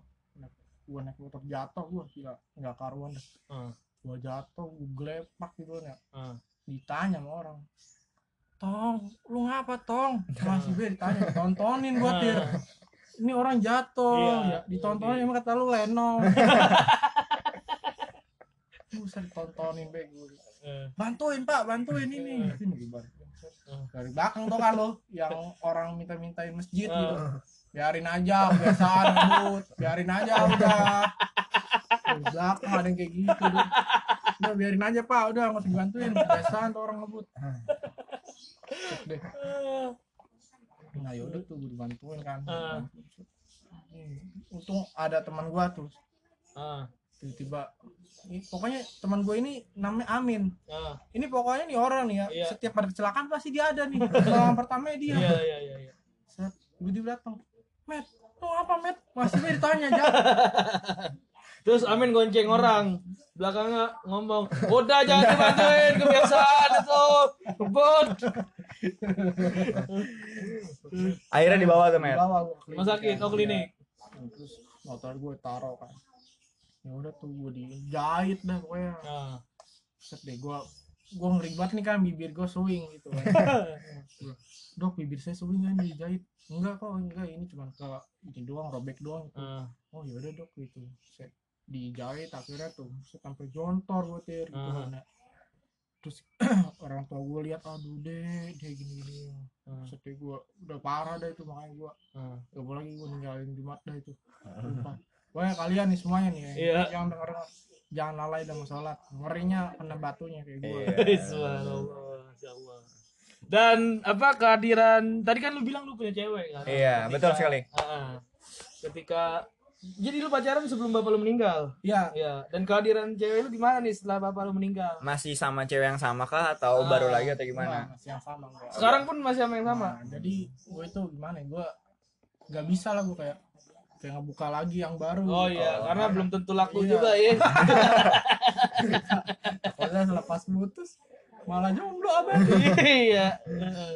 Speaker 3: gue naik motor jatuh gue gila nggak karuan dah
Speaker 1: Ah.
Speaker 3: gue jatuh gue gelepak gitu ya
Speaker 1: Ah.
Speaker 3: ditanya sama orang tong lu ngapa tong (laughs) masih gue ditanya tontonin buat dir
Speaker 1: Ah.
Speaker 3: ini orang jatuh
Speaker 1: Iya.
Speaker 3: ya ditontonin emang kata lu lenong (laughs) bisa ditontonin be gue bantuin pak bantuin ini.
Speaker 1: Eh.
Speaker 3: bantuin.
Speaker 1: Eh.
Speaker 3: dari belakang tuh kan lo yang orang minta-mintain masjid gitu.
Speaker 1: Eh.
Speaker 3: biarin aja kebiasaan ngebut biarin aja udah. Belakang ada yang kayak gitu udah biarin aja pak udah nggak usah dibantuin. Kebiasaan tuh orang ngebut deh.
Speaker 1: Ah,
Speaker 3: nah yaudah tuh gue dibantuin kan. Hmm, untung ada teman gua tuh.
Speaker 1: Ah,
Speaker 3: tiba-tiba ini- pokoknya teman gue ini namanya Amin.
Speaker 1: Ah.
Speaker 3: ini pokoknya nih orang nih ya
Speaker 1: Iya.
Speaker 3: setiap ada kecelakaan pasti dia ada nih. Orang pertama dia.
Speaker 1: Iya, iya, iya, iya.
Speaker 3: Set, tiba-tiba datang Met lu apa Met? Masih gue ditanya jawab (laughs)
Speaker 1: Terus Amin gonceng orang. Belakangnya ngomong udah jangan (laughs) dibantuin kebiasaan itu. Bot.
Speaker 2: Akhirnya dibawa tuh Met.
Speaker 3: Dibawa gua klinik.
Speaker 1: Rumah sakit oh klinik?
Speaker 3: Terus motor gue taruh kan ya udah tuh gue dijahit dah pokoknya.
Speaker 1: Ah,
Speaker 3: set deh gue gue ngeribat nih kan bibir gue swing gitu. (laughs) Kan dok bibir saya swing kan dijahit. Enggak kok enggak ini cuma ke ini doang robek doang
Speaker 1: Ah,
Speaker 3: oh yaudah dok gitu. Saya dijahit akhirnya tuh saya sampai jontor gue tir gitu
Speaker 1: Ah.
Speaker 3: kan ya. terus (clears throat) orang tua gue lihat aduh deh dia gini gini
Speaker 1: ah,
Speaker 3: sedih gue udah parah dah itu makanya gue
Speaker 1: ah.
Speaker 3: gak boleh lagi gue ninggalin jumat dah itu. Pokoknya kalian nih semuanya nih
Speaker 1: Iya.
Speaker 3: yang denger jangan lalai dalam sholat ngerinya kena batunya kayak gue
Speaker 2: Iya. (laughs)
Speaker 1: Subhanallah. Dan apa kehadiran tadi kan lu bilang lu punya cewek kan?
Speaker 2: Iya, betul sekali.
Speaker 1: Ah. ketika jadi lu pacaran sebelum bapak lu meninggal.
Speaker 3: ya
Speaker 1: Ya, dan kehadiran cewek lu gimana nih setelah bapak lu meninggal?
Speaker 2: Masih sama cewek yang sama kah atau
Speaker 1: Ah.
Speaker 2: baru lagi atau gimana?
Speaker 3: enggak, masih yang sama enggak.
Speaker 1: Sekarang pun masih sama yang sama.
Speaker 3: Nah, jadi gue itu gimana ya gue gak bisa lah gue kayak kayak ngebuka lagi yang baru
Speaker 1: Oh iya, karena belum tentu laku
Speaker 3: Iya.
Speaker 1: juga (laughs) ya.
Speaker 3: Pokoknya selepas putus malah jomblo abang (laughs)
Speaker 1: Iya.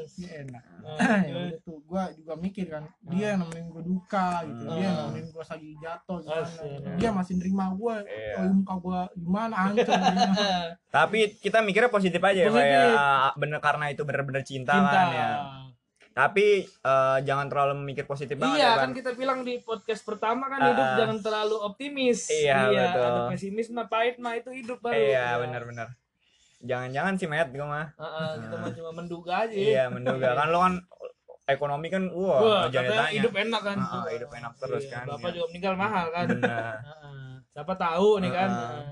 Speaker 3: sih enak
Speaker 1: Ah, (clears throat)
Speaker 3: ya udah tuh gue juga mikir kan dia yang nemenin gue duka gitu dia yang
Speaker 1: Ah.
Speaker 3: nemenin gue lagi jatuh
Speaker 1: Asyik.
Speaker 3: gimana dia masih nerima gue
Speaker 2: Iya.
Speaker 3: oh muka gue gimana hancur gimana. (laughs)
Speaker 2: Tapi kita mikirnya positif aja ya, ya. Bener karena itu bener-bener cinta,
Speaker 1: Cinta.
Speaker 2: kan ya. Tapi eh, jangan terlalu memikir positif banget
Speaker 1: Iya
Speaker 2: ya,
Speaker 1: kan kita bilang di podcast pertama kan
Speaker 2: Ah,
Speaker 1: hidup
Speaker 2: ah.
Speaker 1: jangan terlalu optimis.
Speaker 2: Iya, betul.
Speaker 1: Ada pesimis mah pahit mah itu hidup baru.
Speaker 2: Iya, benar-benar. Jangan-jangan sih, Matt, gue mah.
Speaker 1: Ah, ah, kita mah cuma menduga aja.
Speaker 2: Iya, menduga kan lo kan ekonomi kan wah,
Speaker 1: Wah,
Speaker 2: jangan
Speaker 1: katanya hidup enak kan.
Speaker 2: Ah, ah, hidup enak terus
Speaker 1: Iya,
Speaker 2: kan,
Speaker 1: Bapak
Speaker 2: iya.
Speaker 1: juga meninggal mahal kan. Ah. Siapa tahu nih kan.
Speaker 2: Ah.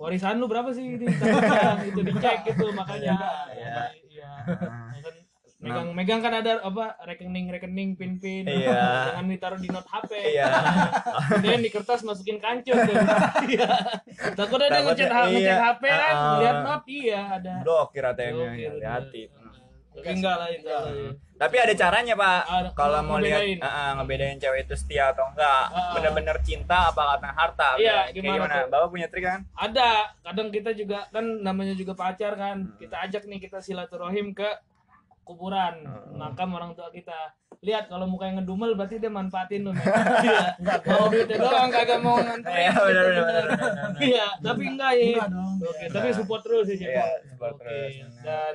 Speaker 1: Warisan lu berapa sih? Takutnya itu dicek gitu makanya.
Speaker 2: Iya.
Speaker 1: Iya.
Speaker 2: Ah.
Speaker 1: Ya kan, megang megang kan ada apa rekening rekening pin pin
Speaker 2: Iya. (laughs)
Speaker 1: jangan ditaruh di not HP
Speaker 2: Iya. (laughs)
Speaker 1: kemudian di kertas masukin kancur tuh. (laughs) iya takutnya dia
Speaker 2: Takutnya,
Speaker 1: ngecek ha- ngecek
Speaker 2: iya.
Speaker 1: HP kan
Speaker 2: Ah.
Speaker 1: lihat not iya ada
Speaker 2: Blokir ATM-nya,
Speaker 1: Blokir,
Speaker 2: hati-hati.
Speaker 1: tapi enggak lah itu ya.
Speaker 2: Tapi ada caranya, Pak.
Speaker 1: Ada-
Speaker 2: Kalau mau lihat ah, ngebedain cewek itu setia atau enggak,
Speaker 1: Ah.
Speaker 2: bener-bener cinta apa karena harta.
Speaker 1: Iya,
Speaker 2: Kayak
Speaker 1: gimana tuh?
Speaker 2: Bapak punya trik kan?
Speaker 1: ada kadang kita juga kan namanya juga pacar kan kita ajak nih kita silaturahim ke kuburan makam orang tua kita lihat kalau mukanya ngedumel berarti dia manfaatin lu men. (laughs) Iya. mau duitnya doang kagak mau nganterin
Speaker 2: Iya, benar, benar, (laughs)
Speaker 1: iya tapi enggak ya
Speaker 3: enggak dong
Speaker 1: Oke, tapi support terus ya, Cek.
Speaker 2: Iya, support
Speaker 1: Oke.
Speaker 2: terus.
Speaker 1: Dan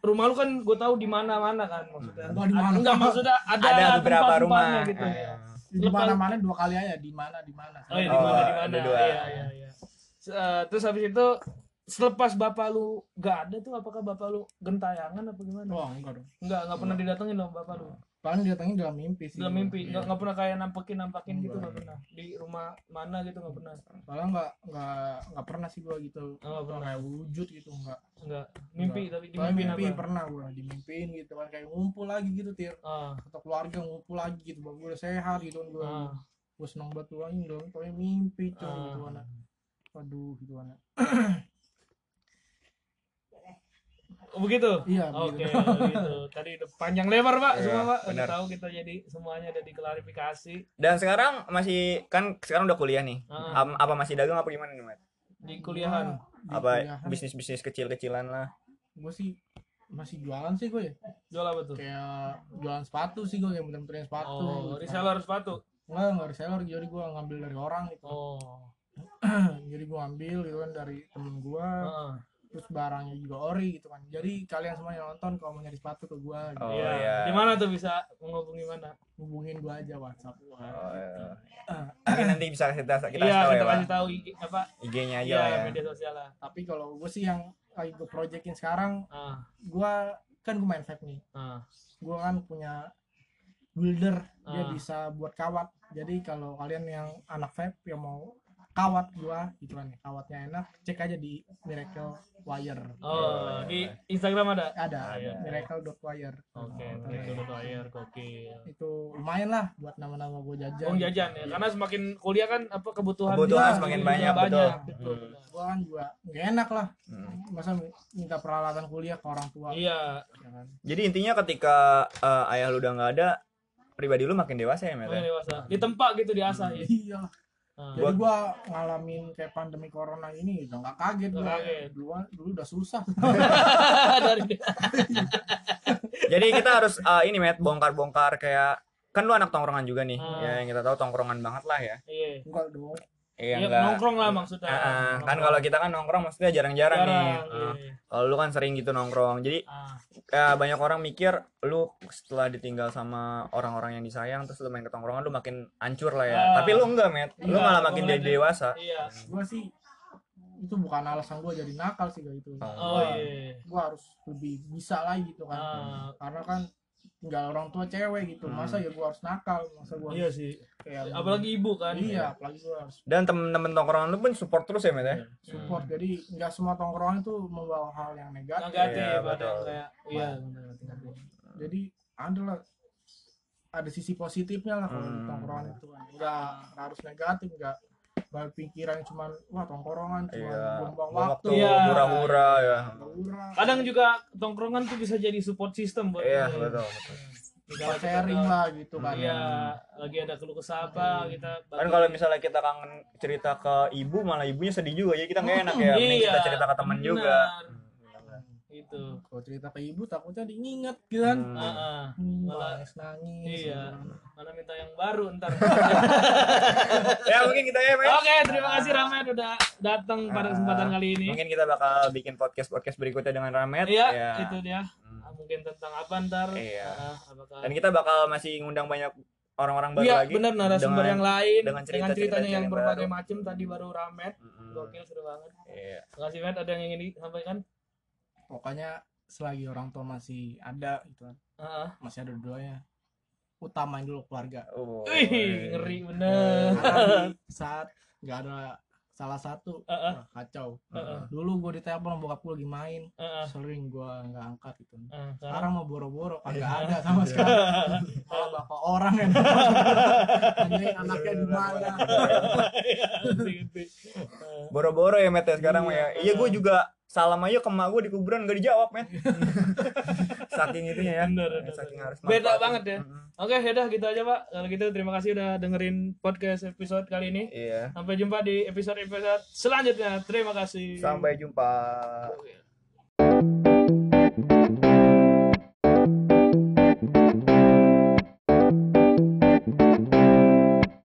Speaker 1: rumah lu kan gue tahu di mana-mana kan maksudnya.
Speaker 3: Enggak mana.
Speaker 1: Maksudnya ada,
Speaker 2: Ada beberapa rumah.
Speaker 1: gitu.
Speaker 2: Ah.
Speaker 3: di mana mana dua kali aja di mana di mana
Speaker 1: Oh iya,
Speaker 2: Oh,
Speaker 1: di mana di mana.
Speaker 2: ada dua.
Speaker 1: Iya, iya, iya. Eh, terus habis itu selepas bapak lu gak ada tuh apakah bapak lu gentayangan apa gimana?
Speaker 3: Wah, enggak dong
Speaker 1: Enggak, enggak pernah didatengin dong bapak lu.
Speaker 3: paling didatengin dalam mimpi sih
Speaker 1: Dalam mimpi,
Speaker 3: Iya.
Speaker 1: enggak enggak pernah kayak nampekin nampakin gitu enggak pernah. Di rumah mana gitu enggak pernah.
Speaker 3: Padahal enggak enggak enggak pernah sih gua gitu
Speaker 1: Oh, nggak pernah.
Speaker 3: kayak wujud gitu enggak
Speaker 1: Enggak. Mimpi tapi di
Speaker 3: Paling
Speaker 1: mimpi
Speaker 3: mimpi pernah gua dimimpiin gitu kan kayak ngumpul lagi gitu tir
Speaker 1: Ah,
Speaker 3: atau keluarga ngumpul lagi gitu gue udah sehat gitu kan gua
Speaker 1: ah.
Speaker 3: gue seneng banget tuh anjing dong tapi mimpi cuy
Speaker 1: Ah.
Speaker 3: gitu kan aduh gitu
Speaker 1: Oh, (clears throat) begitu?
Speaker 3: iya
Speaker 1: Oke,
Speaker 3: begitu
Speaker 1: gitu. Tadi udah panjang lebar, Pak,
Speaker 2: Iya,
Speaker 1: semua, Pak. Udah
Speaker 2: benar.
Speaker 1: tahu kita jadi semuanya udah diklarifikasi
Speaker 2: Dan sekarang masih kan sekarang udah kuliah nih.
Speaker 1: Ah.
Speaker 2: Am- apa masih dagang apa gimana nih, Matt?
Speaker 1: di kuliahan.
Speaker 3: Di
Speaker 2: Apa
Speaker 3: kuliahan,
Speaker 2: bisnis-bisnis kecil-kecilan lah.
Speaker 3: gue sih masih jualan sih gue ya
Speaker 1: Jual apa tuh?
Speaker 3: kayak jualan sepatu sih gue yang bener-bener sepatu
Speaker 1: Oh,
Speaker 3: gitu.
Speaker 1: reseller sepatu.
Speaker 3: enggak enggak reseller jadi gue ngambil dari orang gitu
Speaker 1: Oh. (clears throat)
Speaker 3: jadi gue ambil gitu kan dari temen gue
Speaker 1: Heeh.
Speaker 3: Terus barangnya juga ori gitu kan jadi kalian semua yang nonton kalau mau nyari sepatu ke gue gitu.
Speaker 2: Oh,
Speaker 1: Iya.
Speaker 2: iya.
Speaker 1: Di mana tuh bisa menghubungi mana?
Speaker 3: hubungin gue aja WhatsApp gua.
Speaker 2: Oh, iya. (clears throat) Mungkin nanti bisa kita kita
Speaker 1: Iya,
Speaker 2: kasih tahu ya,
Speaker 1: kita
Speaker 2: Pak.
Speaker 1: kasih tahu IG apa?
Speaker 2: IG-nya aja
Speaker 1: Iya,
Speaker 2: ya.
Speaker 1: media sosial lah.
Speaker 3: tapi kalau gue sih yang lagi gue projectin sekarang
Speaker 1: Ah,
Speaker 3: gue kan gue main vape nih
Speaker 1: ah.
Speaker 3: gue kan punya builder dia
Speaker 1: Ah.
Speaker 3: bisa buat kawat jadi kalau kalian yang anak vape yang mau kawat gua gitu kan ya kawatnya enak cek aja di miracle wire
Speaker 1: Oh, di Instagram ada.
Speaker 3: ada
Speaker 1: Ah, iya.
Speaker 3: miracle.wire
Speaker 1: Oke,
Speaker 3: Nah,
Speaker 1: itu udah bayar gokil.
Speaker 3: itu lumayan lah buat nama-nama gue jajan
Speaker 1: Uang jajan ya, karena semakin kuliah kan apa kebutuhan
Speaker 2: Kebutuhan
Speaker 1: dia
Speaker 2: semakin
Speaker 1: juga
Speaker 2: banyak, betul.
Speaker 1: betul.
Speaker 2: Hmm.
Speaker 3: gua kan juga nggak enak lah
Speaker 2: Hmm.
Speaker 3: masa minta peralatan kuliah ke orang tua
Speaker 1: Iya,
Speaker 3: ya kan?
Speaker 2: Jadi intinya ketika eh, ayah lu udah nggak ada, pribadi lu makin dewasa ya,
Speaker 1: makin
Speaker 2: ya?
Speaker 1: dewasa. Di tempat gitu diasah ya.
Speaker 3: iya
Speaker 1: Ah.
Speaker 3: jadi gua ngalamin kayak pandemi corona ini udah nggak kaget gua
Speaker 1: kaget.
Speaker 3: dulu dulu udah susah (laughs)
Speaker 1: Dari (laughs)
Speaker 2: Jadi kita harus eh, ini Matt bongkar-bongkar kayak kan lu anak tongkrongan juga nih.
Speaker 1: Ah.
Speaker 2: Ya yang kita tahu tongkrongan banget lah ya.
Speaker 1: Iya.
Speaker 3: enggak dong
Speaker 2: Iya
Speaker 1: Ya,
Speaker 2: enggak.
Speaker 1: nongkrong lah maksudnya.
Speaker 2: Ah.
Speaker 1: Nongkrong.
Speaker 2: kan kalau kita kan nongkrong maksudnya jarang-jarang nih. Ah.
Speaker 1: iya.
Speaker 2: Kalau lu kan sering gitu nongkrong. Jadi
Speaker 1: Ah,
Speaker 2: ya banyak orang mikir lu setelah ditinggal sama orang-orang yang disayang terus lu main ke tongkrongan lu makin hancur lah ya.
Speaker 1: Ah.
Speaker 2: Tapi lu enggak, Met. Lu
Speaker 1: Enggak,
Speaker 2: malah makin jadi dewasa.
Speaker 1: Iya.
Speaker 3: gua sih itu bukan alasan gua jadi nakal sih kayak gitu
Speaker 1: Oh
Speaker 3: Gua-
Speaker 1: iya.
Speaker 3: gua harus lebih bisa lagi gitu kan
Speaker 1: Ah,
Speaker 3: karena kan tinggal orang tua cewek gitu masa ya gua harus nakal masa gua
Speaker 1: iya sih.
Speaker 3: kayak
Speaker 1: Apalagi ibu kan.
Speaker 3: iya apalagi gua harus
Speaker 2: Dan temen-temen tongkrongan lu pun support terus ya, Met ya.
Speaker 3: support jadi nggak semua tongkrongan itu membawa hal yang negatif
Speaker 1: Negatif
Speaker 2: Iya,
Speaker 1: ada kayak iya
Speaker 3: jadi ada lah ada sisi positifnya lah kalau di
Speaker 2: Hmm.
Speaker 3: tongkrongan itu kan nggak nggak harus negatif nggak berpikiran cuma wah tongkrongan cuma
Speaker 2: Iya.
Speaker 3: buang
Speaker 2: Waktu
Speaker 3: waktu
Speaker 1: Iya.
Speaker 2: hura-hura ya.
Speaker 1: Kadang juga tongkrongan tuh bisa jadi support system buat
Speaker 2: Iya, betul, betul.
Speaker 1: Kita
Speaker 3: sharing lah gitu kan
Speaker 1: Iya, lagi ada keluh kesah apa kita
Speaker 2: Kan kalau misalnya kita kangen cerita ke ibu malah ibunya sedih juga ya kita nggak enak ya. Mending
Speaker 1: Iya,
Speaker 2: kita cerita ke teman juga.
Speaker 1: Itu.
Speaker 3: kalau cerita ke ibu takutnya diinget gitu kan
Speaker 2: Hmm.
Speaker 1: Heeh.
Speaker 3: Hmm,
Speaker 1: Malah-
Speaker 3: nangis nangis
Speaker 1: Iya.
Speaker 3: gitu.
Speaker 1: Mana minta yang baru ntar. (laughs)
Speaker 2: ya mungkin kita ya, Met.
Speaker 1: Oke, terima kasih Ramet udah datang pada kesempatan kali ini.
Speaker 2: Mungkin kita bakal bikin podcast podcast berikutnya dengan Ramet.
Speaker 1: Iya,
Speaker 2: Ya.
Speaker 1: itu dia.
Speaker 2: Hmm.
Speaker 1: Ah, Mungkin tentang apa ntar?
Speaker 2: Iya.
Speaker 1: Ah, apakah
Speaker 2: Dan kita bakal masih ngundang banyak orang-orang baru
Speaker 1: Iya,
Speaker 2: lagi.
Speaker 1: benar narasumber
Speaker 2: dengan-
Speaker 1: yang lain
Speaker 2: dengan
Speaker 1: dengan,
Speaker 2: cerita-cerita
Speaker 1: ceritanya yang
Speaker 2: yang
Speaker 1: berbagai macam. Tadi baru Ramet,
Speaker 2: Mm-mm.
Speaker 1: gokil seru banget.
Speaker 2: Iya.
Speaker 1: Terima kasih Met, ada yang ingin disampaikan?
Speaker 3: Pokoknya selagi orang tua masih ada gitu kan
Speaker 1: Heeh.
Speaker 3: masih ada duanya utamain dulu keluarga
Speaker 2: Oh,
Speaker 1: Wih,
Speaker 2: iya.
Speaker 1: ngeri bener.
Speaker 3: karena saat nggak ada salah satu
Speaker 1: Heeh.
Speaker 3: wah, kacau
Speaker 1: Heeh.
Speaker 3: dulu gue ditelepon sama bokap gue lagi main
Speaker 1: Heeh.
Speaker 3: sering gue nggak angkat gitu
Speaker 1: Ah, sekarang
Speaker 3: sekarang mau boro-boro kagak ada sama sekali malah bapak orang yang (laughs) nanyain anaknya di mana
Speaker 2: Boro-boro ya Met ya sekarang
Speaker 3: Iya.
Speaker 2: ya. Iya gue juga salam aja ke emak gue di kuburan gak dijawab Met. (laughs) Saking itunya ya.
Speaker 1: Bener, bener,
Speaker 2: Saking harus
Speaker 1: Beda banget ya.
Speaker 2: Mm-mm.
Speaker 1: Oke, yaudah gitu aja Pak. Kalau gitu terima kasih udah dengerin podcast episode kali ini.
Speaker 2: Iya.
Speaker 1: Sampai jumpa di episode-episode selanjutnya. Terima kasih.
Speaker 2: Sampai jumpa.
Speaker 1: Oke.